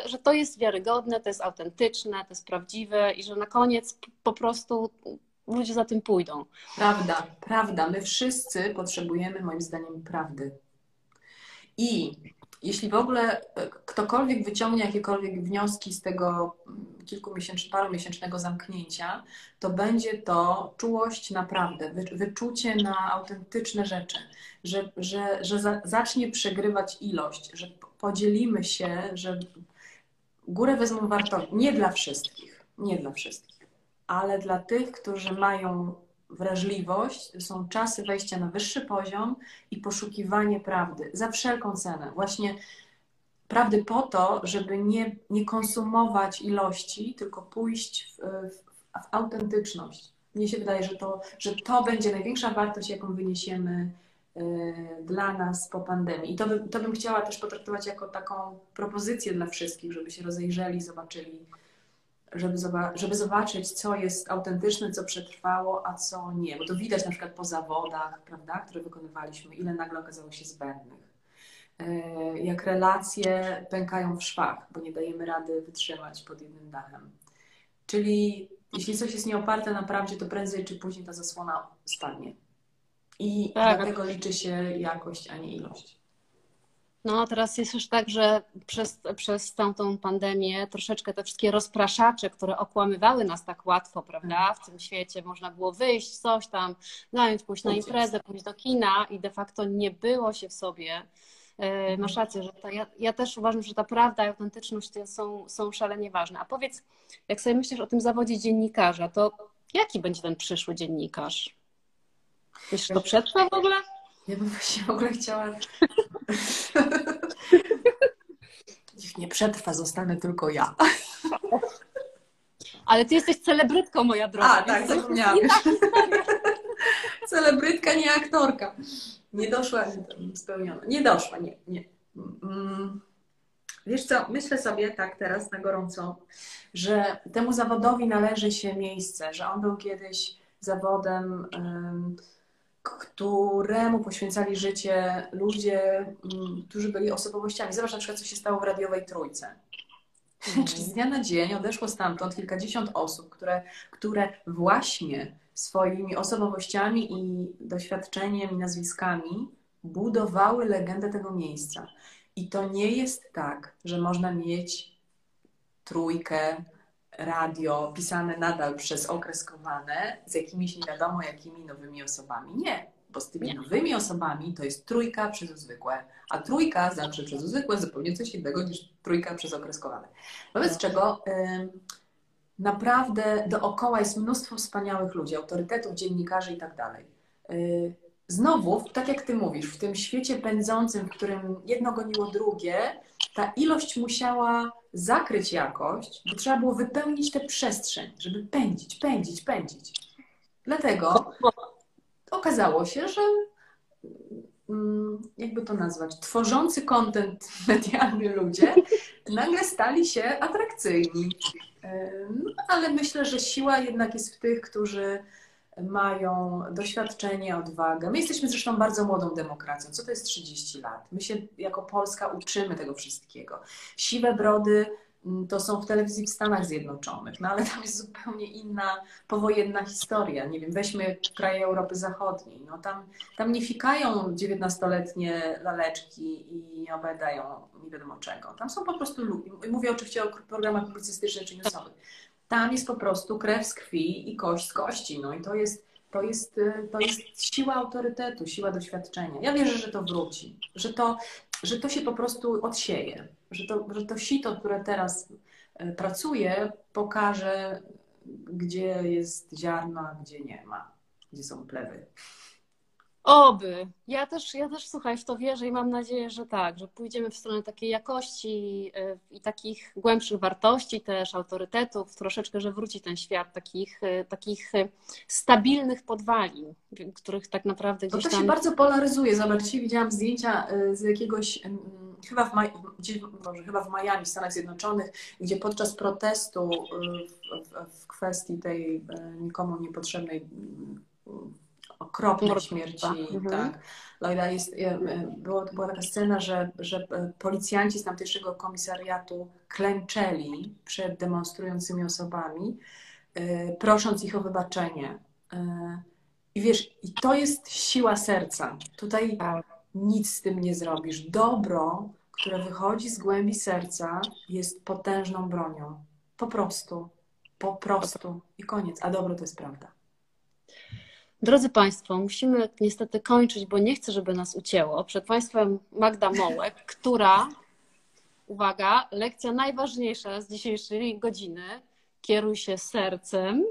że to jest wiarygodne, to jest autentyczne, to jest prawdziwe i że na koniec po prostu ludzie za tym pójdą. Prawda, prawda. My wszyscy potrzebujemy, moim zdaniem, prawdy. I jeśli w ogóle e, ktokolwiek wyciągnie jakiekolwiek wnioski z tego kilkumiesięcznego, parumiesięcznego zamknięcia, to będzie to czułość naprawdę, wyczucie na autentyczne rzeczy, że, że, że za, zacznie przegrywać ilość, że podzielimy się, że górę wezmą wartości. Nie dla wszystkich, nie dla wszystkich, ale dla tych, którzy mają wrażliwość, są czasy wejścia na wyższy poziom i poszukiwanie prawdy za wszelką cenę. Właśnie prawdy po to, żeby nie, nie konsumować ilości, tylko pójść w, w, w autentyczność. Mnie się wydaje, że to, że to będzie największa wartość, jaką wyniesiemy y, dla nas po pandemii. I to, by, to bym chciała też potraktować jako taką propozycję dla wszystkich, żeby się rozejrzeli, zobaczyli, żeby, żeby zobaczyć, co jest autentyczne, co przetrwało, a co nie. Bo to widać na przykład po zawodach, prawda, które wykonywaliśmy, ile nagle okazało się zbędnych. E, jak relacje pękają w szwach, bo nie dajemy rady wytrzymać pod jednym dachem. Czyli jeśli coś jest nieoparte na prawdzie, to prędzej czy później ta zasłona spadnie. I tak. dlatego liczy się jakość, a nie ilość. No, teraz jest już tak, że przez, przez tamtą pandemię troszeczkę te wszystkie rozpraszacze, które okłamywały nas tak łatwo, prawda, w tym świecie, można było wyjść, coś tam, zająć, pójść na imprezę, pójść do kina i de facto nie było się w sobie. E, masz rację, że ta, ja, ja też uważam, że ta prawda i autentyczność są, są szalenie ważne. A powiedz, jak sobie myślisz o tym zawodzie dziennikarza, to jaki będzie ten przyszły dziennikarz? Myślisz, to przetrwa w ogóle? Ja bym właśnie w ogóle chciała. Niech nie przetrwa, zostanę tylko ja. Ale ty jesteś celebrytką, moja droga. A, tak, zapomniałam. Celebrytka, nie aktorka. Nie doszła, spełniona. Nie doszła, nie, nie. Mm. Wiesz co, myślę sobie tak teraz na gorąco, że temu zawodowi należy się miejsce, że on był kiedyś zawodem. Um, któremu poświęcali życie ludzie, mm, którzy byli osobowościami. Zobacz na przykład, co się stało w radiowej trójce. Mm. Czyli z dnia na dzień odeszło stamtąd kilkadziesiąt osób, które, które właśnie swoimi osobowościami i doświadczeniem i nazwiskami budowały legendę tego miejsca. I to nie jest tak, że można mieć trójkę, radio pisane nadal przez okreskowane z jakimiś nie wiadomo jakimi nowymi osobami. Nie, bo z tymi nie. nowymi osobami to jest trójka przez zwykłe, a trójka zawsze przez zwykłe zupełnie coś innego niż trójka przez okreskowane. Wobec no. czego y, naprawdę dookoła jest mnóstwo wspaniałych ludzi, autorytetów, dziennikarzy i tak dalej. Y, znowu, tak jak ty mówisz, w tym świecie pędzącym, w którym jedno goniło drugie, ta ilość musiała zakryć jakość, bo trzeba było wypełnić tę przestrzeń, żeby pędzić, pędzić, pędzić. Dlatego okazało się, że mm, jakby to nazwać, tworzący kontent medialny ludzie nagle stali się atrakcyjni. No, ale myślę, że siła jednak jest w tych, którzy mają doświadczenie, odwagę. My jesteśmy zresztą bardzo młodą demokracją. Co to jest 30 lat? My się jako Polska uczymy tego wszystkiego. Siwe brody mm, to są w telewizji w Stanach Zjednoczonych, no ale tam jest zupełnie inna powojenna historia. Nie wiem, weźmy kraje Europy Zachodniej. No tam, tam nie fikają 19-letnie laleczki i obadają nie wiadomo czego. Tam są po prostu ludzie. Mówię oczywiście o programach publicystycznych czy newsowych tam jest po prostu krew z krwi i kość z kości. No i to jest, to jest, y, to jest siła autorytetu, siła doświadczenia. Ja wierzę, że to wróci, że to, że to się po prostu odsieje, że to, że to sito, które teraz y, pracuje, pokaże, gdzie jest ziarno, a gdzie nie ma, gdzie są plewy. Oby. Ja też, ja też słuchaj, w to wierzę i mam nadzieję, że tak, że pójdziemy w stronę takiej jakości y, i takich głębszych wartości też, autorytetów, troszeczkę, że wróci ten świat takich, y, takich y, stabilnych podwalin, których tak naprawdę gdzieś tam... To się bardzo polaryzuje. Zobaczcie, widziałam zdjęcia z jakiegoś, chyba w, Maj... Boże, chyba w Miami, w Stanach Zjednoczonych, gdzie podczas protestu w, w, w kwestii tej nikomu niepotrzebnej okropnej śmierci. Mhm. Tak. Lloyda jest, e, e, było, była taka scena, że, że e, policjanci z tamtejszego komisariatu klęczeli przed demonstrującymi osobami, prosząc ich o wybaczenie. I wiesz, i to jest siła serca. Tutaj tak. nic z tym nie zrobisz. Dobro, które wychodzi z głębi serca, jest potężną bronią. Po prostu. Po prostu. I koniec. A dobro to jest prawda. Drodzy Państwo, musimy niestety kończyć, bo nie chcę, żeby nas ucięło. Przed Państwem Magda Mołek, która, uwaga, lekcja najważniejsza z dzisiejszej godziny, kieruj się sercem,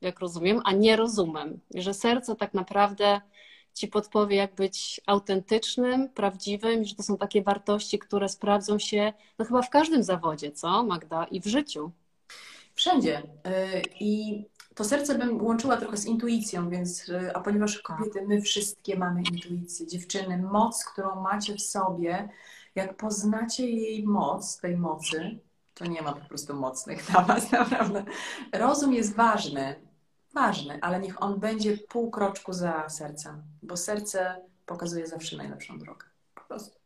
jak rozumiem, a nie rozumem. Że serce tak naprawdę Ci podpowie, jak być autentycznym, prawdziwym, że to są takie wartości, które sprawdzą się no chyba w każdym zawodzie, co Magda, i w życiu. Wszędzie. Y, I to serce bym łączyła trochę z intuicją, więc, y, a ponieważ kobiety, my wszystkie mamy intuicję, dziewczyny, moc, którą macie w sobie, jak poznacie jej moc, tej mocy, to nie ma po prostu mocnych dla was, naprawdę. Rozum jest ważny, ważny, ale niech on będzie pół kroczku za sercem, bo serce pokazuje zawsze najlepszą drogę. Po prostu.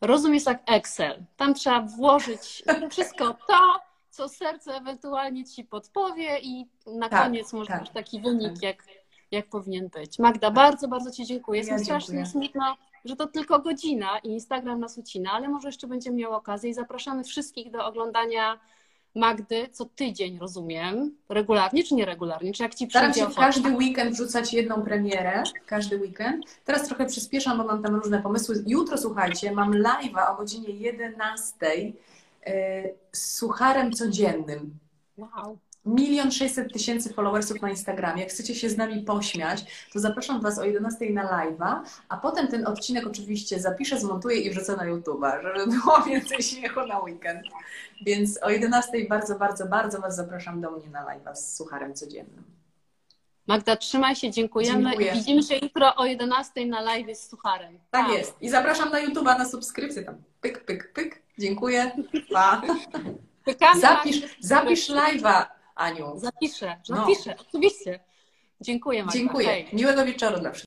Rozum jest jak Excel. Tam trzeba włożyć wszystko to, co serce ewentualnie ci podpowie i na tak, koniec może tak, taki wynik, tak. jak, jak powinien być. Magda, bardzo, bardzo Ci dziękuję. Jestem ja strasznie smutna, że to tylko godzina i Instagram nas ucina, ale może jeszcze będziemy miał okazję i zapraszamy wszystkich do oglądania Magdy co tydzień, rozumiem, regularnie czy nieregularnie, czy jak Ci Staram się w ochota? każdy weekend wrzucać jedną premierę, każdy weekend. Teraz trochę przyspieszam, bo mam tam różne pomysły. Jutro, słuchajcie, mam live'a o godzinie 11 yy, z sucharem codziennym. Wow. Milion sześćset tysięcy followersów na Instagramie. Jak chcecie się z nami pośmiać, to zapraszam Was o 11 na live'a, a potem ten odcinek oczywiście zapiszę, zmontuję i wrzucę na YouTube'a, żeby było więcej śmiechu na weekend. Więc o 11 bardzo, bardzo, bardzo Was zapraszam do mnie na live'a z sucharem codziennym. Magda, trzymaj się, dziękujemy Dziękuję. i widzimy się jutro o 11 na live z Sucharem. Tak Pa. jest. I zapraszam na YouTube'a na subskrypcję tam. Pyk, pyk, pyk. Dziękuję. Pa. Pykamy Zapisz, zapisz live'a, Aniu. Zapiszę, No. zapiszę, oczywiście. Dziękuję Magda. Dziękuję. Hej. Miłego wieczoru dla wszystkich.